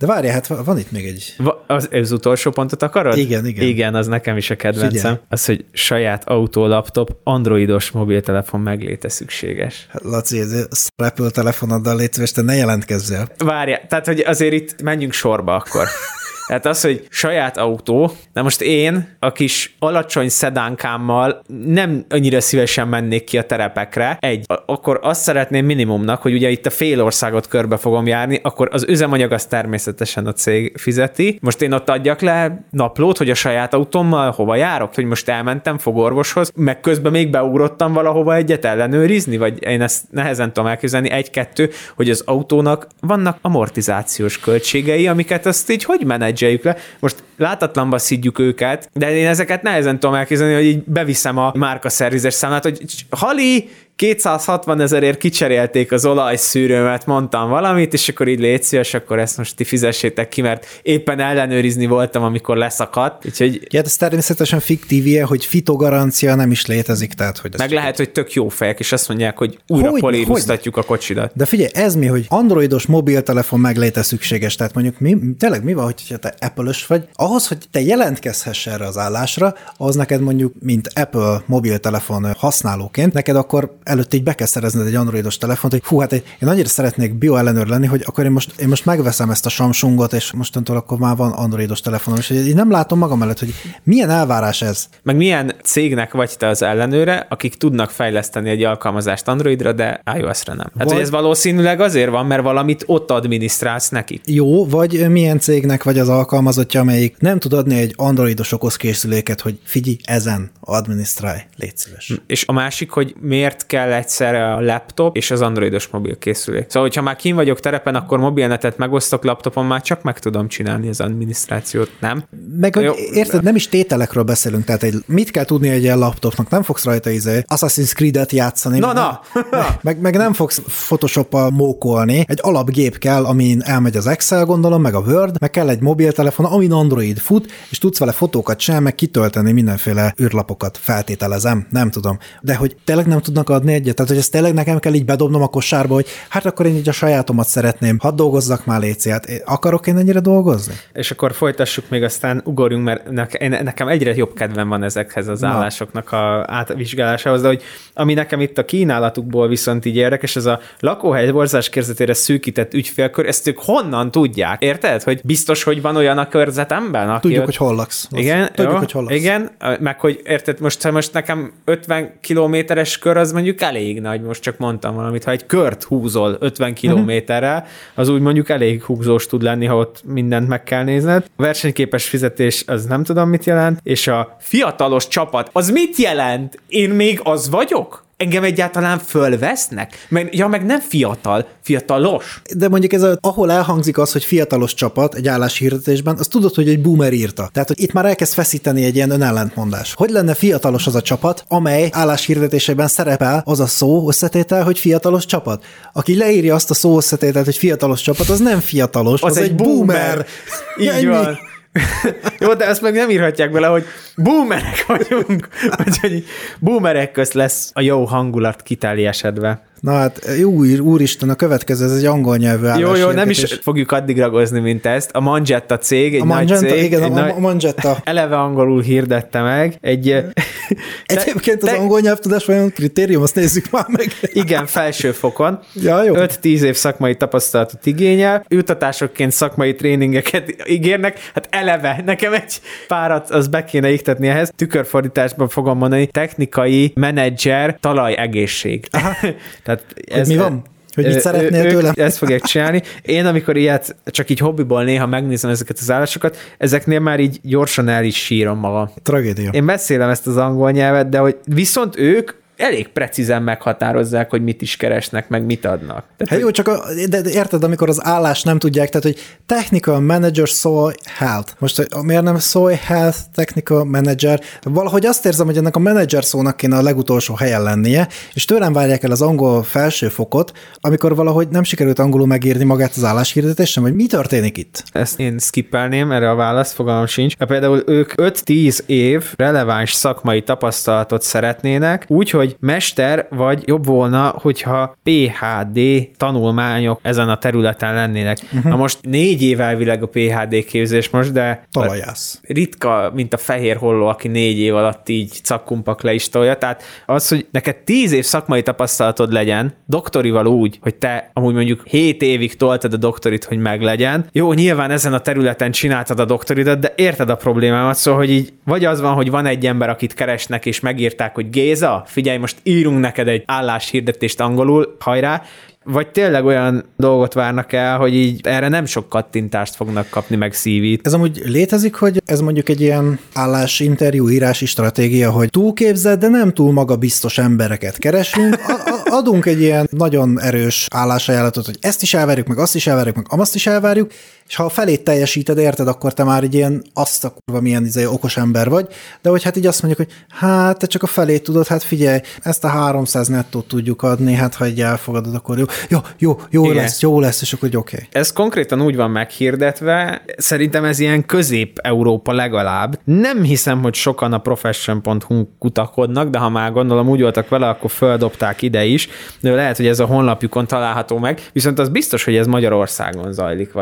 De várj, hát van itt még egy... Az, az utolsó pontot akarod? Igen, igen. Igen, az nekem is a kedvencem. Figyelj. Az, hogy saját autó, laptop, androidos mobiltelefon megléte szükséges. Hát, Laci, ez Apple telefonoddal létszős, te ne jelentkezzél. Várja, tehát, hogy azért itt menjünk sorba akkor. Tehát az, hogy saját autó, de most én a kis alacsony szedánkámmal nem annyira szívesen mennék ki a terepekre, egy, akkor azt szeretném minimumnak, hogy ugye itt a fél országot körbe fogom járni, akkor az üzemanyag az természetesen a cég fizeti. Most én ott adjak le naplót, hogy a saját autómmal hova járok, hogy most elmentem fogorvoshoz, meg közben még beugrottam valahova egyet ellenőrizni, vagy én ezt nehezen tudom elképzelni, egy-kettő, hogy az autónak vannak amortizációs költségei, amiket azt így hogy menedzs menedzseljük le. Most látatlanba szidjuk őket, de én ezeket nehezen tudom elképzelni, hogy így beviszem a márka szervizes számát, hogy Hali, 260 ezerért kicserélték az olajszűrőmet, mondtam valamit, és akkor így légy szíves, akkor ezt most ti fizessétek ki, mert éppen ellenőrizni voltam, amikor leszakadt. Úgyhogy... Ja, ez természetesen fiktív hogy fitogarancia nem is létezik, tehát hogy... Meg lehet, hogy tök jó fejek, és azt mondják, hogy újra hogy, políroztatjuk a kocsidat. De figyelj, ez mi, hogy androidos mobiltelefon megléte szükséges, tehát mondjuk mi, tényleg mi van, hogy te apple vagy, ahhoz, hogy te jelentkezhess erre az állásra, az neked mondjuk, mint Apple mobiltelefon használóként, neked akkor előtt így be kell szerezned egy androidos telefont, hogy hú, hát én annyira szeretnék bioellenőr lenni, hogy akkor én most, én most megveszem ezt a Samsungot, és mostantól akkor már van androidos telefonom, és én nem látom magam mellett, hogy milyen elvárás ez. Meg milyen cégnek vagy te az ellenőre, akik tudnak fejleszteni egy alkalmazást Androidra, de iOS-re nem. Hát, vagy... hogy ez valószínűleg azért van, mert valamit ott adminisztrálsz neki. Jó, vagy milyen cégnek vagy az alkalmazottja, amelyik nem tud adni egy androidos okozkészüléket, hogy figyelj, ezen adminisztrálj, légy szíves. És a másik, hogy miért kell egyszerre a laptop és az androidos mobil készülék. Szóval, hogyha már kim vagyok terepen, akkor mobilnetet megosztok laptopon, már csak meg tudom csinálni az adminisztrációt, nem? Meg, Jó, érted, nem is tételekről beszélünk, tehát egy, mit kell tudni egy ilyen laptopnak? Nem fogsz rajta izé Assassin's Creed-et játszani. Na, na. meg, meg, nem fogsz photoshop mókolni. Egy alapgép kell, amin elmegy az Excel, gondolom, meg a Word, meg kell egy mobiltelefon, amin Android fut, és tudsz vele fotókat sem, meg kitölteni mindenféle űrlapokat, feltételezem, nem tudom. De hogy tényleg nem tudnak adni adni egyet? Tehát, hogy ezt tényleg nekem kell így bedobnom a kosárba, hogy hát akkor én így a sajátomat szeretném, hadd dolgozzak már léci, hát akarok én ennyire dolgozni? És akkor folytassuk még, aztán ugorjunk, mert nekem egyre jobb kedvem van ezekhez az Na. állásoknak a átvizsgálásához, de hogy ami nekem itt a kínálatukból viszont így érdekes, ez a lakóhely borzás körzetére szűkített ügyfélkör, ezt ők honnan tudják? Érted? Hogy biztos, hogy van olyan a körzetemben? Aki Tudjuk, ott... hogy hol laksz. Igen, Tudjuk, jó, hogy hol laksz. Igen, meg hogy érted, most, most nekem 50 kilométeres kör az mondjuk mondjuk elég nagy, most csak mondtam valamit, ha egy kört húzol 50 kilométerrel, az úgy mondjuk elég húzós tud lenni, ha ott mindent meg kell nézned. A versenyképes fizetés az nem tudom mit jelent, és a fiatalos csapat az mit jelent? Én még az vagyok? Engem egyáltalán fölvesznek? Meg, ja, meg nem fiatal, fiatalos. De mondjuk ez, a, ahol elhangzik az, hogy fiatalos csapat egy álláshirdetésben, az tudod, hogy egy boomer írta. Tehát, hogy itt már elkezd feszíteni egy ilyen önellentmondás. Hogy lenne fiatalos az a csapat, amely álláshirdetésében szerepel az a szó összetétel, hogy fiatalos csapat? Aki leírja azt a szó összetételt, hogy fiatalos csapat, az nem fiatalos, az, az egy, egy boomer. boomer. Így van. Jó, de ezt meg nem írhatják bele, hogy boomerek vagyunk, vagy hogy boomerek közt lesz a jó hangulat kiteljesedve. Na hát, jó úristen, a következő, ez egy angol nyelvű Jó, jó, nem is fogjuk addig ragozni, mint ezt. A Mangetta cég, egy a nagy Mangetta, cég. Igen, egy a, a Mangetta. Eleve angolul hirdette meg. Egy, Egyébként te, az angol nyelvtudás vajon kritérium, azt nézzük már meg. Igen, felső fokon. Ja, jó. 5-10 év szakmai tapasztalatot igényel, jutatásokként szakmai tréningeket ígérnek, hát eleve nekem egy párat az be kéne iktetni ehhez. Tükörfordításban fogom mondani, technikai menedzser talajegészség. Tehát ez, mi van? Hogy mit szeretnél tőlem? Ezt fogják csinálni. Én, amikor ilyet csak így hobbiból néha megnézem ezeket az állásokat, ezeknél már így gyorsan el is sírom magam. Tragédia. Én beszélem ezt az angol nyelvet, de hogy viszont ők elég precízen meghatározzák, hogy mit is keresnek, meg mit adnak. Tehát, hát jó, csak a, de, de érted, amikor az állás nem tudják, tehát hogy technical manager soy health. Most miért nem soy health technical manager? Valahogy azt érzem, hogy ennek a manager szónak kéne a legutolsó helyen lennie, és tőlem várják el az angol felső fokot, amikor valahogy nem sikerült angolul megírni magát az álláshirdetést, sem, hogy mi történik itt? Ezt én skippelném, erre a válasz fogalmam sincs. Például ők 5-10 év releváns szakmai tapasztalatot szeretnének, úgyhogy hogy mester, vagy jobb volna, hogyha PHD tanulmányok ezen a területen lennének. Uh-huh. Na most négy év elvileg a PHD képzés most, de Talajász. ritka, mint a fehér holló, aki négy év alatt így cakkumpak le is tolja. Tehát az, hogy neked tíz év szakmai tapasztalatod legyen, doktorival úgy, hogy te amúgy mondjuk hét évig toltad a doktorit, hogy meglegyen. Jó, nyilván ezen a területen csináltad a doktoridat, de érted a problémámat, szóval, hogy így vagy az van, hogy van egy ember, akit keresnek, és megírták, hogy Géza, figyelj, most írunk neked egy álláshirdetést angolul, hajrá, vagy tényleg olyan dolgot várnak el, hogy így erre nem sok kattintást fognak kapni, meg szívít. Ez amúgy létezik, hogy ez mondjuk egy ilyen állásinterjú írási stratégia, hogy túlképzett, de nem túl magabiztos embereket keresünk, a- adunk egy ilyen nagyon erős állásajánlatot, hogy ezt is elvárjuk, meg azt is elvárjuk, meg azt is elvárjuk, és ha a felét teljesíted, érted, akkor te már egy ilyen azt a kurva milyen izé, okos ember vagy, de hogy hát így azt mondjuk, hogy hát te csak a felét tudod, hát figyelj, ezt a 300 nettót tudjuk adni, hát ha egy elfogadod, akkor jó, jó, jó, jó Igen. lesz, jó lesz, és akkor oké. Okay. Ez konkrétan úgy van meghirdetve, szerintem ez ilyen közép-európa legalább. Nem hiszem, hogy sokan a profession.hu kutakodnak, de ha már gondolom úgy voltak vele, akkor földobták ide is, de lehet, hogy ez a honlapjukon található meg, viszont az biztos, hogy ez Magyarországon zajlik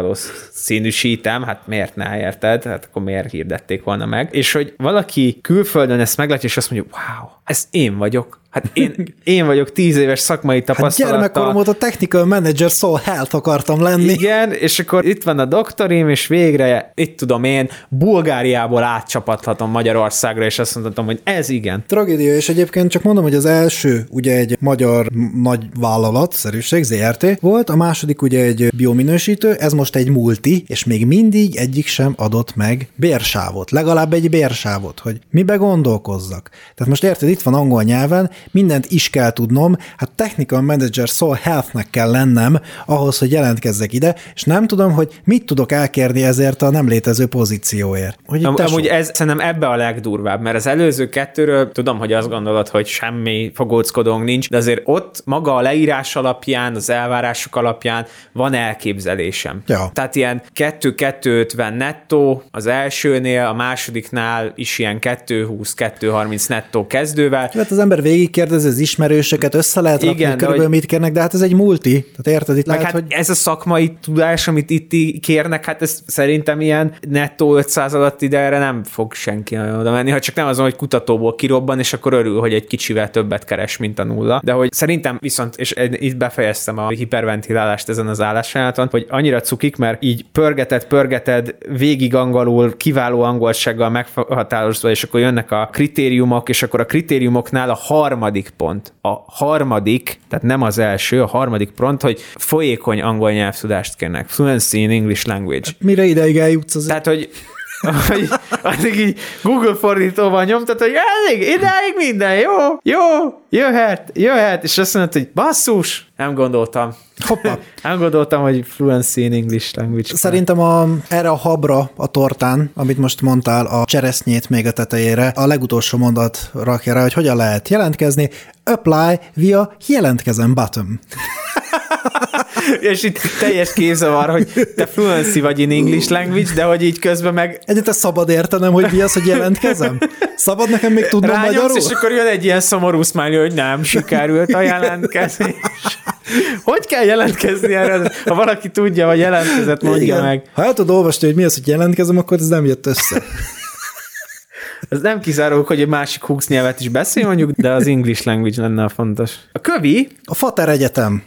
valószínűsítem, hát miért ne érted, hát akkor miért hirdették volna meg, és hogy valaki külföldön ezt meglátja, és azt mondja, wow, ez én vagyok, Hát én, én vagyok tíz éves szakmai tapasztalattal. Hát gyermekkorom óta technical manager szó health akartam lenni. Igen, és akkor itt van a doktorim, és végre, itt tudom én, Bulgáriából átcsapathatom Magyarországra, és azt mondhatom, hogy ez igen. Tragédia, és egyébként csak mondom, hogy az első ugye egy magyar nagy vállalat, szerűség, ZRT volt, a második ugye egy biominősítő, ez most egy multi, és még mindig egyik sem adott meg bérsávot, legalább egy bérsávot, hogy mibe gondolkozzak. Tehát most érted, itt van angol nyelven, mindent is kell tudnom, hát technical manager szól healthnek kell lennem ahhoz, hogy jelentkezzek ide, és nem tudom, hogy mit tudok elkérni ezért a nem létező pozícióért. Hogy Am, amúgy ez szerintem ebbe a legdurvább, mert az előző kettőről tudom, hogy azt gondolod, hogy semmi fogóckodónk nincs, de azért ott maga a leírás alapján, az elvárások alapján van elképzelésem. Ja. Tehát ilyen 2-250 nettó az elsőnél, a másodiknál is ilyen 2-20-2-30 nettó kezdővel. Hát az ember végig kérdez az ismerősöket, össze lehet rakni, Igen, körülbelül hogy... mit kérnek, de hát ez egy multi, tehát érted, itt lehet, hát hogy... ez a szakmai tudás, amit itt kérnek, hát ez szerintem ilyen nettó 500 alatt ide erre nem fog senki oda menni, ha csak nem azon, hogy kutatóból kirobban, és akkor örül, hogy egy kicsivel többet keres, mint a nulla. De hogy szerintem viszont, és itt befejeztem a hiperventilálást ezen az állásajánlaton, hogy annyira cukik, mert így pörgeted, pörgeted, végig angolul, kiváló angolsággal meghatározva, és akkor jönnek a kritériumok, és akkor a kritériumoknál a harmadik harmadik pont, a harmadik, tehát nem az első, a harmadik pont, hogy folyékony angol nyelvtudást kérnek. Fluency in English language. Mire ideig eljutsz az? Tehát, hogy hogy addig így Google fordítóval nyomtat, hogy elég, idáig minden, jó, jó, jöhet, jöhet, és azt mondod, hogy basszus, nem gondoltam. Hoppa. nem gondoltam, hogy fluency in English language. Szerintem a, erre a habra, a tortán, amit most mondtál, a cseresznyét még a tetejére, a legutolsó mondat rakja rá, hogy hogyan lehet jelentkezni. Apply via jelentkezem button. És itt teljes képzavar, hogy te fluency vagy in English language, de hogy így közben meg... Egyet szabad értenem, hogy mi az, hogy jelentkezem? Szabad nekem még tudnom Rányomsz, magyarul? és akkor jön egy ilyen szomorú smiley, hogy nem sikerült a jelentkezés. Hogy kell jelentkezni erre? Ha valaki tudja, vagy jelentkezett, mondja Igen. meg. Ha el tudod olvasni, hogy mi az, hogy jelentkezem, akkor ez nem jött össze. Ez nem kizárólag, hogy egy másik húsz nyelvet is beszél mondjuk, de az English language lenne a fontos. A kövi... A Fater Egyetem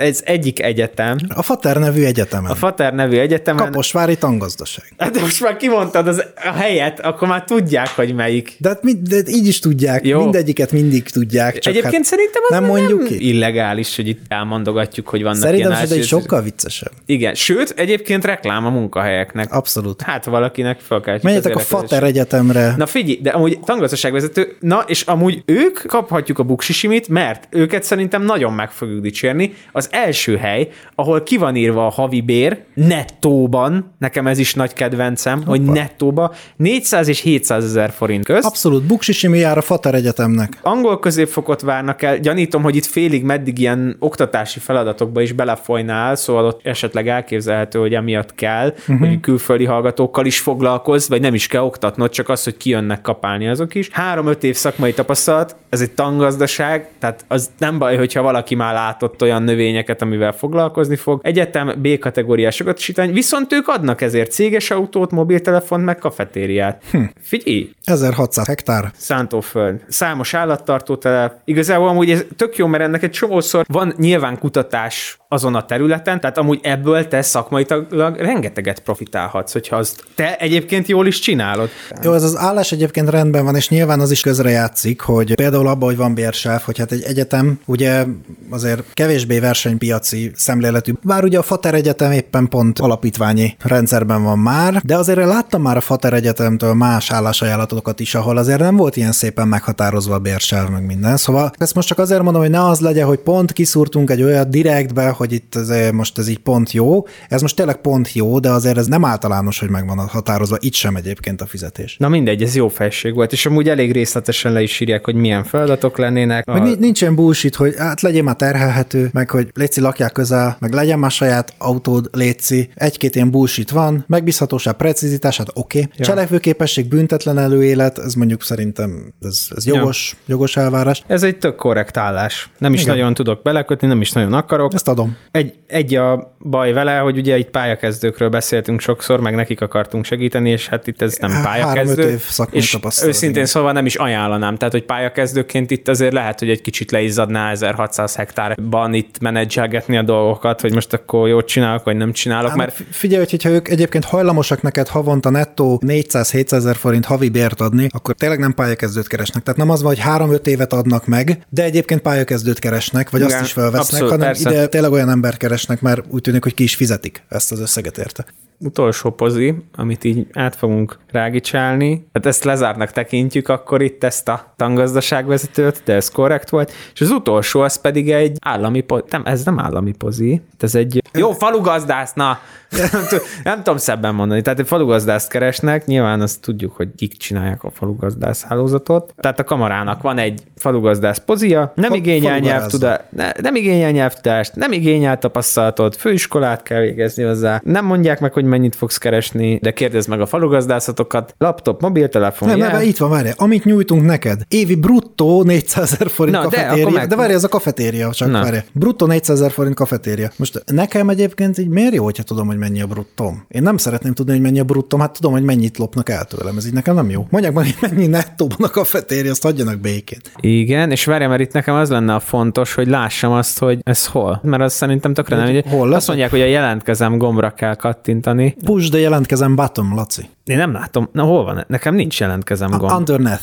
ez egyik egyetem. A Fater nevű egyetemen. A Fater nevű egyetemen. Kaposvári tangazdaság. Hát most már kimondtad az, a helyet, akkor már tudják, hogy melyik. De, hát, de így is tudják, Jó. mindegyiket mindig tudják. Csak Egyébként hát szerintem az nem mondjuk nem ki. illegális, hogy itt elmondogatjuk, hogy vannak Szerintem ez egy sokkal viccesebb. Igen, sőt, egyébként reklám a munkahelyeknek. Abszolút. Hát valakinek fel kell. Menjetek a Fater egyetemre. Na figyelj, de amúgy tangazdaságvezető, na és amúgy ők kaphatjuk a buksisimit, mert őket szerintem nagyon meg fogjuk dicsérni. Az első hely, ahol ki van írva a havi bér, nettóban, nekem ez is nagy kedvencem, Hoppa. hogy nettóba 400 és 700 ezer forint köz. Abszolút, buksisimi jár a Fater Egyetemnek. Angol középfokot várnak el, gyanítom, hogy itt félig meddig ilyen oktatási feladatokba is belefolynál, szóval ott esetleg elképzelhető, hogy emiatt kell, uh-huh. hogy külföldi hallgatókkal is foglalkozz, vagy nem is kell oktatnod, csak az, hogy kijönnek kapálni azok is. Három-öt év szakmai tapasztalat, ez egy tangazdaság, tehát az nem baj, hogyha valaki már látott olyan növények, növényeket, amivel foglalkozni fog. Egyetem B kategóriás adatosítvány, viszont ők adnak ezért céges autót, mobiltelefont, meg kafetériát. Hm. Figyelj! 1600 hektár. Szántóföld. Számos állattartótelep. Igazából amúgy ez tök jó, mert ennek egy csomószor van nyilván kutatás azon a területen, tehát amúgy ebből te szakmailag rengeteget profitálhatsz, hogyha azt te egyébként jól is csinálod. Jó, ez az állás egyébként rendben van, és nyilván az is közre játszik, hogy például abban, hogy van bérsáv, hogy hát egy egyetem ugye azért kevésbé versenypiaci szemléletű, bár ugye a Fater Egyetem éppen pont alapítványi rendszerben van már, de azért láttam már a Fater Egyetemtől más állásajánlatokat is, ahol azért nem volt ilyen szépen meghatározva a bérsáv meg minden. Szóval ezt most csak azért mondom, hogy ne az legyen, hogy pont kiszúrtunk egy olyat direktbe, hogy itt ez, most ez így pont jó. Ez most tényleg pont jó, de azért ez nem általános, hogy meg van határozva, itt sem egyébként a fizetés. Na mindegy, ez jó felség volt, és amúgy elég részletesen le is írják, hogy milyen feladatok lennének. Meg a... nincsen bullshit, hogy hát legyen már terhelhető, meg hogy léci lakják közel, meg legyen már saját autód, léci. Egy-két ilyen bullshit van, megbízhatóság, precizitás, hát oké. Okay. Ja. Cselekvőképesség, büntetlen előélet, ez mondjuk szerintem ez, ez jogos, ja. jogos elvárás. Ez egy tök korrekt állás. Nem is Igen. nagyon tudok belekötni, nem is nagyon akarok. Ezt adom. Egy, egy a baj vele, hogy ugye itt pályakezdőkről beszéltünk sokszor, meg nekik akartunk segíteni, és hát itt ez nem pályakezdő. év és őszintén szóval nem is ajánlanám. Tehát, hogy pályakezdőként itt azért lehet, hogy egy kicsit leizzadná 1600 hektárban itt menedzselgetni a dolgokat, hogy most akkor jót csinálok, vagy nem csinálok. mert... Figyelj, hogyha ők egyébként hajlamosak neked havonta nettó 400-700 ezer forint havi bért adni, akkor tényleg nem pályakezdőt keresnek. Tehát nem az van, hogy 3-5 évet adnak meg, de egyébként pályakezdőt keresnek, vagy Igen, azt is felvesznek, abszolút, hanem persze. ide tényleg olyan ember keresnek, mert úgy tűnik, hogy ki is fizetik ezt az összeget érte utolsó pozi, amit így át fogunk rágicsálni, hát ezt lezárnak tekintjük akkor itt ezt a tangazdaságvezetőt, de ez korrekt volt, és az utolsó az pedig egy állami pozi, nem, ez nem állami pozi, ez egy jó falugazdász, na, nem, nem tudom szebben mondani, tehát egy falugazdászt keresnek, nyilván azt tudjuk, hogy kik csinálják a falugazdász hálózatot, tehát a kamarának van egy falugazdász pozia, nem igényel nyelvtudást, ne, nem igényel nyelvtudást, nem igényel tapasztalatot, főiskolát kell végezni hozzá, nem mondják meg, hogy mennyit fogsz keresni, de kérdezd meg a falugazdászatokat, laptop, mobiltelefon. Nem, nem, itt van, várj, amit nyújtunk neked, évi bruttó 400 ezer forint Na, kafetéria, de, meg... de várj, ez a kafetéria, csak Na. várj. Bruttó 400 ezer forint kafetéria. Most nekem egyébként így miért jó, hogyha tudom, hogy mennyi a bruttom? Én nem szeretném tudni, hogy mennyi a bruttom, hát tudom, hogy mennyit lopnak el tőlem, ez így nekem nem jó. Mondják meg, hogy mennyi nettóban a kafetéria, azt adjanak békét. Igen, és várj, mert itt nekem az lenne a fontos, hogy lássam azt, hogy ez hol. Mert az szerintem tökre nem. Hogy hol azt mondják, hogy a jelentkezem gombra kell kattintani. Push, de jelentkezem button, Laci. Én nem látom. Na hol van? Nekem nincs jelentkezem gomb. Underneath.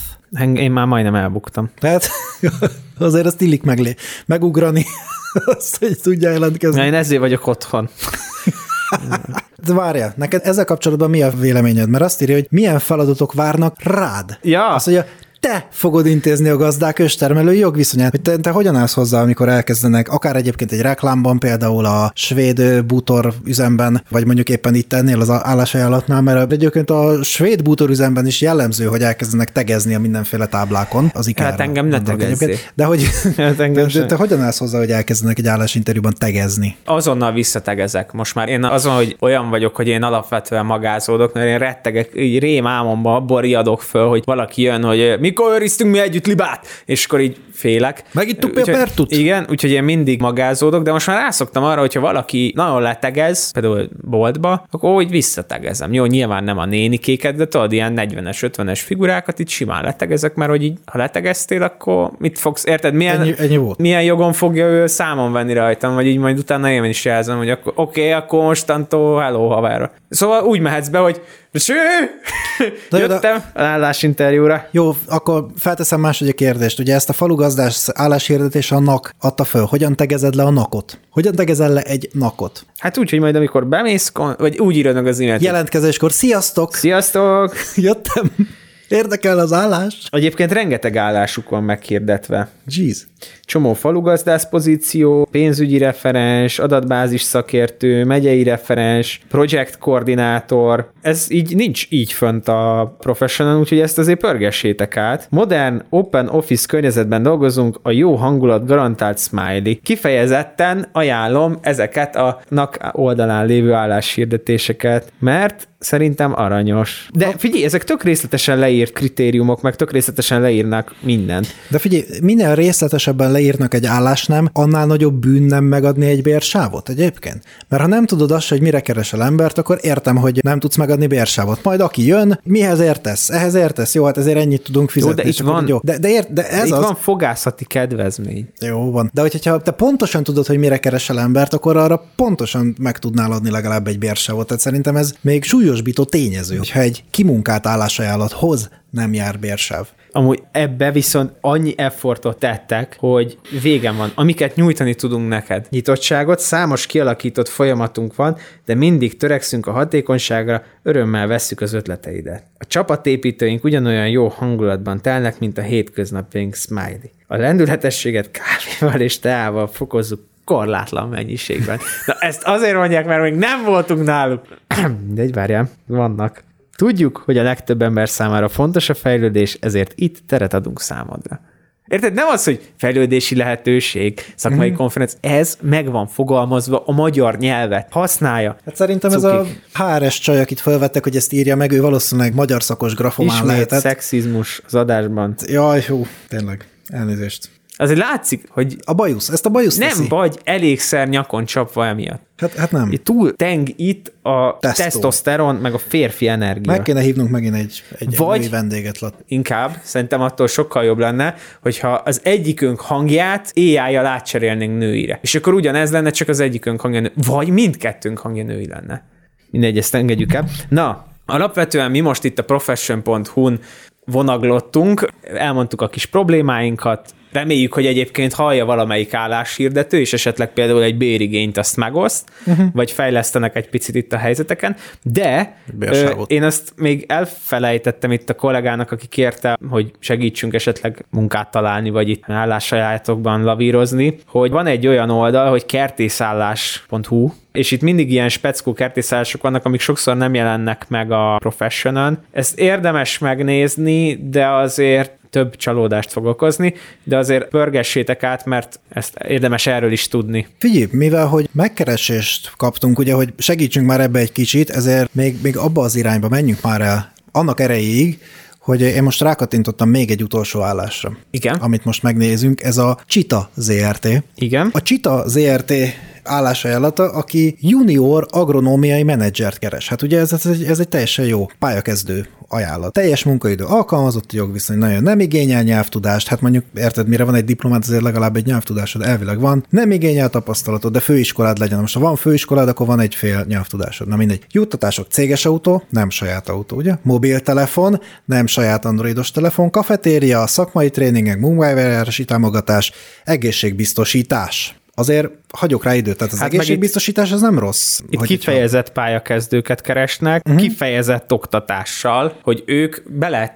Én már majdnem elbuktam. Tehát azért azt illik meglé, megugrani, azt, hogy tudja jelentkezni. Na, én ezért vagyok otthon. De várjál, neked ezzel kapcsolatban mi a véleményed? Mert azt írja, hogy milyen feladatok várnak rád. Ja. Azt mondja, te fogod intézni a gazdák őstermelői jogviszonyát. Hogy te, te hogyan állsz hozzá, amikor elkezdenek, akár egyébként egy reklámban, például a svéd bútor üzemben, vagy mondjuk éppen itt ennél az állásajánlatnál, mert egyébként a svéd bútor üzemben is jellemző, hogy elkezdenek tegezni a mindenféle táblákon az ikea Hát engem ne De hogy hát engem de, te hogyan állsz hozzá, hogy elkezdenek egy állásinterjúban tegezni? Azonnal visszategezek. Most már én azon, hogy olyan vagyok, hogy én alapvetően magázódok, mert én rettegek, így rém álmomba abból riadok föl, hogy valaki jön, hogy mikor őriztünk mi együtt libát, és akkor így félek. Megittuk a pertut? Igen, úgyhogy én mindig magázódok, de most már rászoktam arra, hogyha valaki nagyon letegez, például boltba, akkor úgy visszategezem. Jó, nyilván nem a nénikéket, de tudod, ilyen 40-es, 50-es figurákat itt simán letegezek, mert hogy így, ha letegeztél, akkor mit fogsz, érted, milyen, ennyi, ennyi volt. milyen jogon fogja ő számon venni rajtam, vagy így majd utána én is jelzem, hogy akkor oké, okay, akkor mostantól hello haverra. Szóval úgy mehetsz be, hogy Ső! Jöttem de... állásinterjúra. Jó, akkor felteszem második kérdést. Ugye ezt a falugazdás álláshirdetés a NAK adta föl. Hogyan tegezed le a nakot? Hogyan tegezel le egy nakot? Hát úgy, hogy majd amikor bemész, vagy úgy írod meg az e-mailt. Jelentkezéskor, sziasztok! Sziasztok! Jöttem! Érdekel az állás? Egyébként rengeteg állásuk van meghirdetve. Jeez. Csomó falugazdász pozíció, pénzügyi referens, adatbázis szakértő, megyei referens, projekt koordinátor. Ez így nincs így fönt a professional, úgyhogy ezt azért pörgessétek át. Modern open office környezetben dolgozunk, a jó hangulat garantált smiley. Kifejezetten ajánlom ezeket a NAK oldalán lévő álláshirdetéseket, mert szerintem aranyos. De figyelj, ezek tök részletesen leírt kritériumok, meg tök részletesen leírnak mindent. De figyelj, minden részletesebben leírnak egy állásnám, annál nagyobb bűn nem megadni egy bérsávot egyébként. Mert ha nem tudod azt, hogy mire keresel embert, akkor értem, hogy nem tudsz megadni bérsávot. Majd aki jön, mihez értesz? Ehhez értesz? Jó, hát ezért ennyit tudunk fizetni. Jó, de itt van, jó. De, de, ért, de ez itt az... van fogászati kedvezmény. Jó van. De hogyha te pontosan tudod, hogy mire keresel embert, akkor arra pontosan meg tudnál adni legalább egy bérsávot. Tehát szerintem ez még súlyosbító tényező, hogyha egy kimunkált állásajánlathoz nem jár bérsáv. Amúgy ebbe viszont annyi effortot tettek, hogy végem van. Amiket nyújtani tudunk neked. Nyitottságot, számos kialakított folyamatunk van, de mindig törekszünk a hatékonyságra, örömmel vesszük az ötleteidet. A csapatépítőink ugyanolyan jó hangulatban telnek, mint a hétköznapjaink smiley. A lendületességet kávéval és teával fokozzuk korlátlan mennyiségben. Na ezt azért mondják, mert még nem voltunk náluk. De egy várjál, vannak. Tudjuk, hogy a legtöbb ember számára fontos a fejlődés, ezért itt teret adunk számodra. Érted? Nem az, hogy fejlődési lehetőség, szakmai mm. konferenc, ez meg van fogalmazva, a magyar nyelvet használja. Hát szerintem Cuki. ez a HRS csaj, akit felvettek, hogy ezt írja meg, ő valószínűleg magyar szakos grafomán Ismét lehetett. szexizmus az adásban. Jaj, hú, tényleg. Elnézést. Azért látszik, hogy... A bajusz, ezt a bajusz Nem teszi. vagy elégszer nyakon csapva emiatt. Hát, hát nem. Túl teng itt a Testo. testoszteron, meg a férfi energia. Meg kéne hívnunk megint egy, egy Vagy vendéget. Lat. Inkább, szerintem attól sokkal jobb lenne, hogyha az egyikünk hangját AI-jal átcserélnénk nőire. És akkor ugyanez lenne, csak az egyikünk hangja nő. Vagy mindkettőnk hangja női lenne. Mindegy, ezt engedjük el. Na, alapvetően mi most itt a profession.hu-n vonaglottunk, elmondtuk a kis problémáinkat, Reméljük, hogy egyébként hallja valamelyik álláshirdető, és esetleg például egy bérigényt azt megoszt, uh-huh. vagy fejlesztenek egy picit itt a helyzeteken, de ö, én azt még elfelejtettem itt a kollégának, aki kérte, hogy segítsünk esetleg munkát találni, vagy itt állássajátokban lavírozni, hogy van egy olyan oldal, hogy kertészállás.hu, és itt mindig ilyen speckó kertészállások vannak, amik sokszor nem jelennek meg a professionon. Ezt érdemes megnézni, de azért több csalódást fog okozni, de azért pörgessétek át, mert ezt érdemes erről is tudni. Figyelj, mivel hogy megkeresést kaptunk, ugye, hogy segítsünk már ebbe egy kicsit, ezért még, még abba az irányba menjünk már el annak erejéig, hogy én most rákatintottam még egy utolsó állásra. Igen. Amit most megnézünk, ez a Csita ZRT. Igen. A Csita ZRT állásajánlata, aki junior agronómiai menedzsert keres. Hát ugye ez, ez, egy, ez egy teljesen jó pályakezdő ajánlat. Teljes munkaidő alkalmazott jogviszony, nagyon nem igényel nyelvtudást, hát mondjuk érted, mire van egy diplomát, azért legalább egy nyelvtudásod elvileg van. Nem igényel tapasztalatod, de főiskolád legyen. Most ha van főiskolád, akkor van egy fél nyelvtudásod. Na mindegy. Juttatások céges autó, nem saját autó, ugye? Mobiltelefon, nem saját androidos telefon, kafetéria, szakmai tréningek, munkavállalási támogatás, egészségbiztosítás azért hagyok rá időt, tehát az hát egészségbiztosítás az nem rossz. Itt kifejezett pályakezdőket keresnek, uh-huh. kifejezett oktatással, hogy ők bele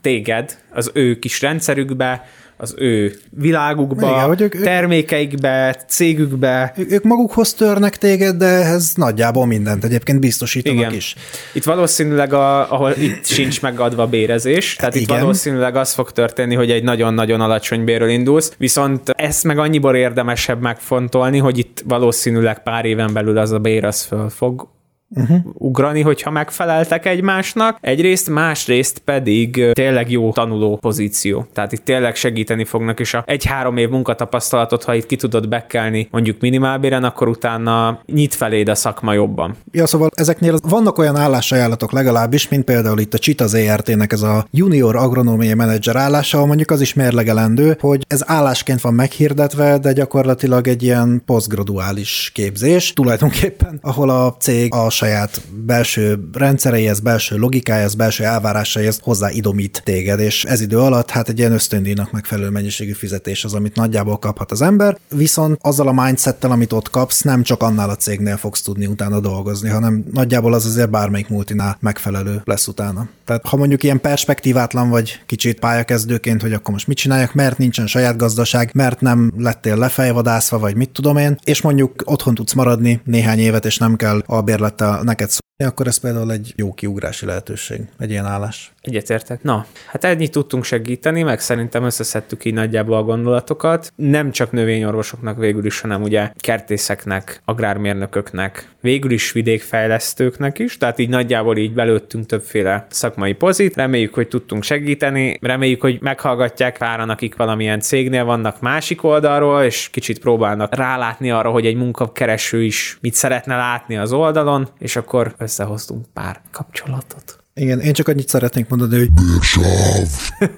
téged az ő kis rendszerükbe, az ő világukba, Igen, hogy ők, termékeikbe, cégükbe. Ők, magukhoz törnek téged, de ez nagyjából mindent egyébként biztosítanak Igen. is. Itt valószínűleg, a, ahol itt sincs megadva bérezés, tehát Igen. itt valószínűleg az fog történni, hogy egy nagyon-nagyon alacsony bérről indulsz, viszont ezt meg annyiból érdemesebb megfontolni, hogy itt valószínűleg pár éven belül az a bér az föl fog uh-huh. ugrani, hogyha megfeleltek egymásnak. Egyrészt, másrészt pedig tényleg jó tanuló pozíció. Tehát itt tényleg segíteni fognak, és a egy-három év munkatapasztalatot, ha itt ki tudod bekelni mondjuk minimálbéren, akkor utána nyit feléd a szakma jobban. Ja, szóval ezeknél vannak olyan állásajánlatok legalábbis, mint például itt a Csita ZRT-nek ez a junior agronómiai menedzser állása, ahol mondjuk az is mérlegelendő, hogy ez állásként van meghirdetve, de gyakorlatilag egy ilyen posztgraduális képzés tulajdonképpen, ahol a cég a saját belső rendszereihez, belső logikájához, belső elvárásaihez hozzá idomít téged, és ez idő alatt hát egy ilyen ösztöndíjnak megfelelő mennyiségű fizetés az, amit nagyjából kaphat az ember, viszont azzal a mindsettel, amit ott kapsz, nem csak annál a cégnél fogsz tudni utána dolgozni, hanem nagyjából az azért bármelyik multinál megfelelő lesz utána. Tehát ha mondjuk ilyen perspektívátlan vagy kicsit pályakezdőként, hogy akkor most mit csináljak, mert nincsen saját gazdaság, mert nem lettél lefejvadászva, vagy mit tudom én, és mondjuk otthon tudsz maradni néhány évet, és nem kell albérlettel neked szólni, akkor ez például egy jó kiugrási lehetőség, egy ilyen állás. Egyetértek. Na, hát ennyit tudtunk segíteni, meg szerintem összeszedtük így nagyjából a gondolatokat. Nem csak növényorvosoknak végül is, hanem ugye kertészeknek, agrármérnököknek, végül is vidékfejlesztőknek is, tehát így nagyjából így belőttünk többféle szakmai pozit. Reméljük, hogy tudtunk segíteni, reméljük, hogy meghallgatják páran, akik valamilyen cégnél vannak másik oldalról, és kicsit próbálnak rálátni arra, hogy egy munkakereső is mit szeretne látni az oldalon, és akkor összehoztunk pár kapcsolatot. Igen, én csak annyit szeretnék mondani, hogy Bírsav!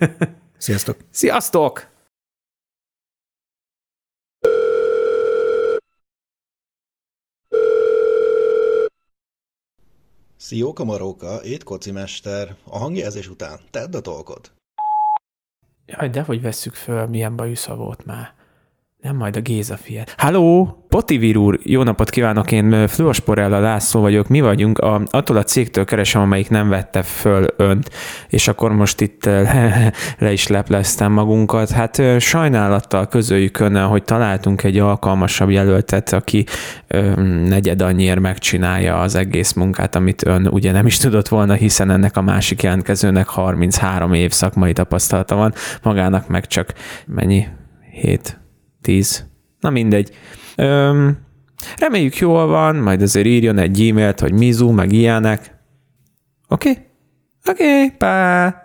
Sziasztok! Sziasztok! Szióka Maróka, étkoci mester, a hangjelzés után tedd a tolkod. Jaj, de hogy vesszük föl, milyen bajusza volt már. Nem majd a Géza fiat. Halló, Potivir úr, jó napot kívánok, én Fluosporella László vagyok, mi vagyunk, a, attól a cégtől keresem, amelyik nem vette föl önt, és akkor most itt le, le is lepleztem magunkat. Hát sajnálattal közöljük önnel, hogy találtunk egy alkalmasabb jelöltet, aki ö, negyed annyiért megcsinálja az egész munkát, amit ön ugye nem is tudott volna, hiszen ennek a másik jelentkezőnek 33 év szakmai tapasztalata van, magának meg csak mennyi? 7 10. Na mindegy. Öm, reméljük jól van, majd azért írjon egy e-mailt, hogy Mizu, meg ilyenek. Oké? Okay? Oké, okay, pá!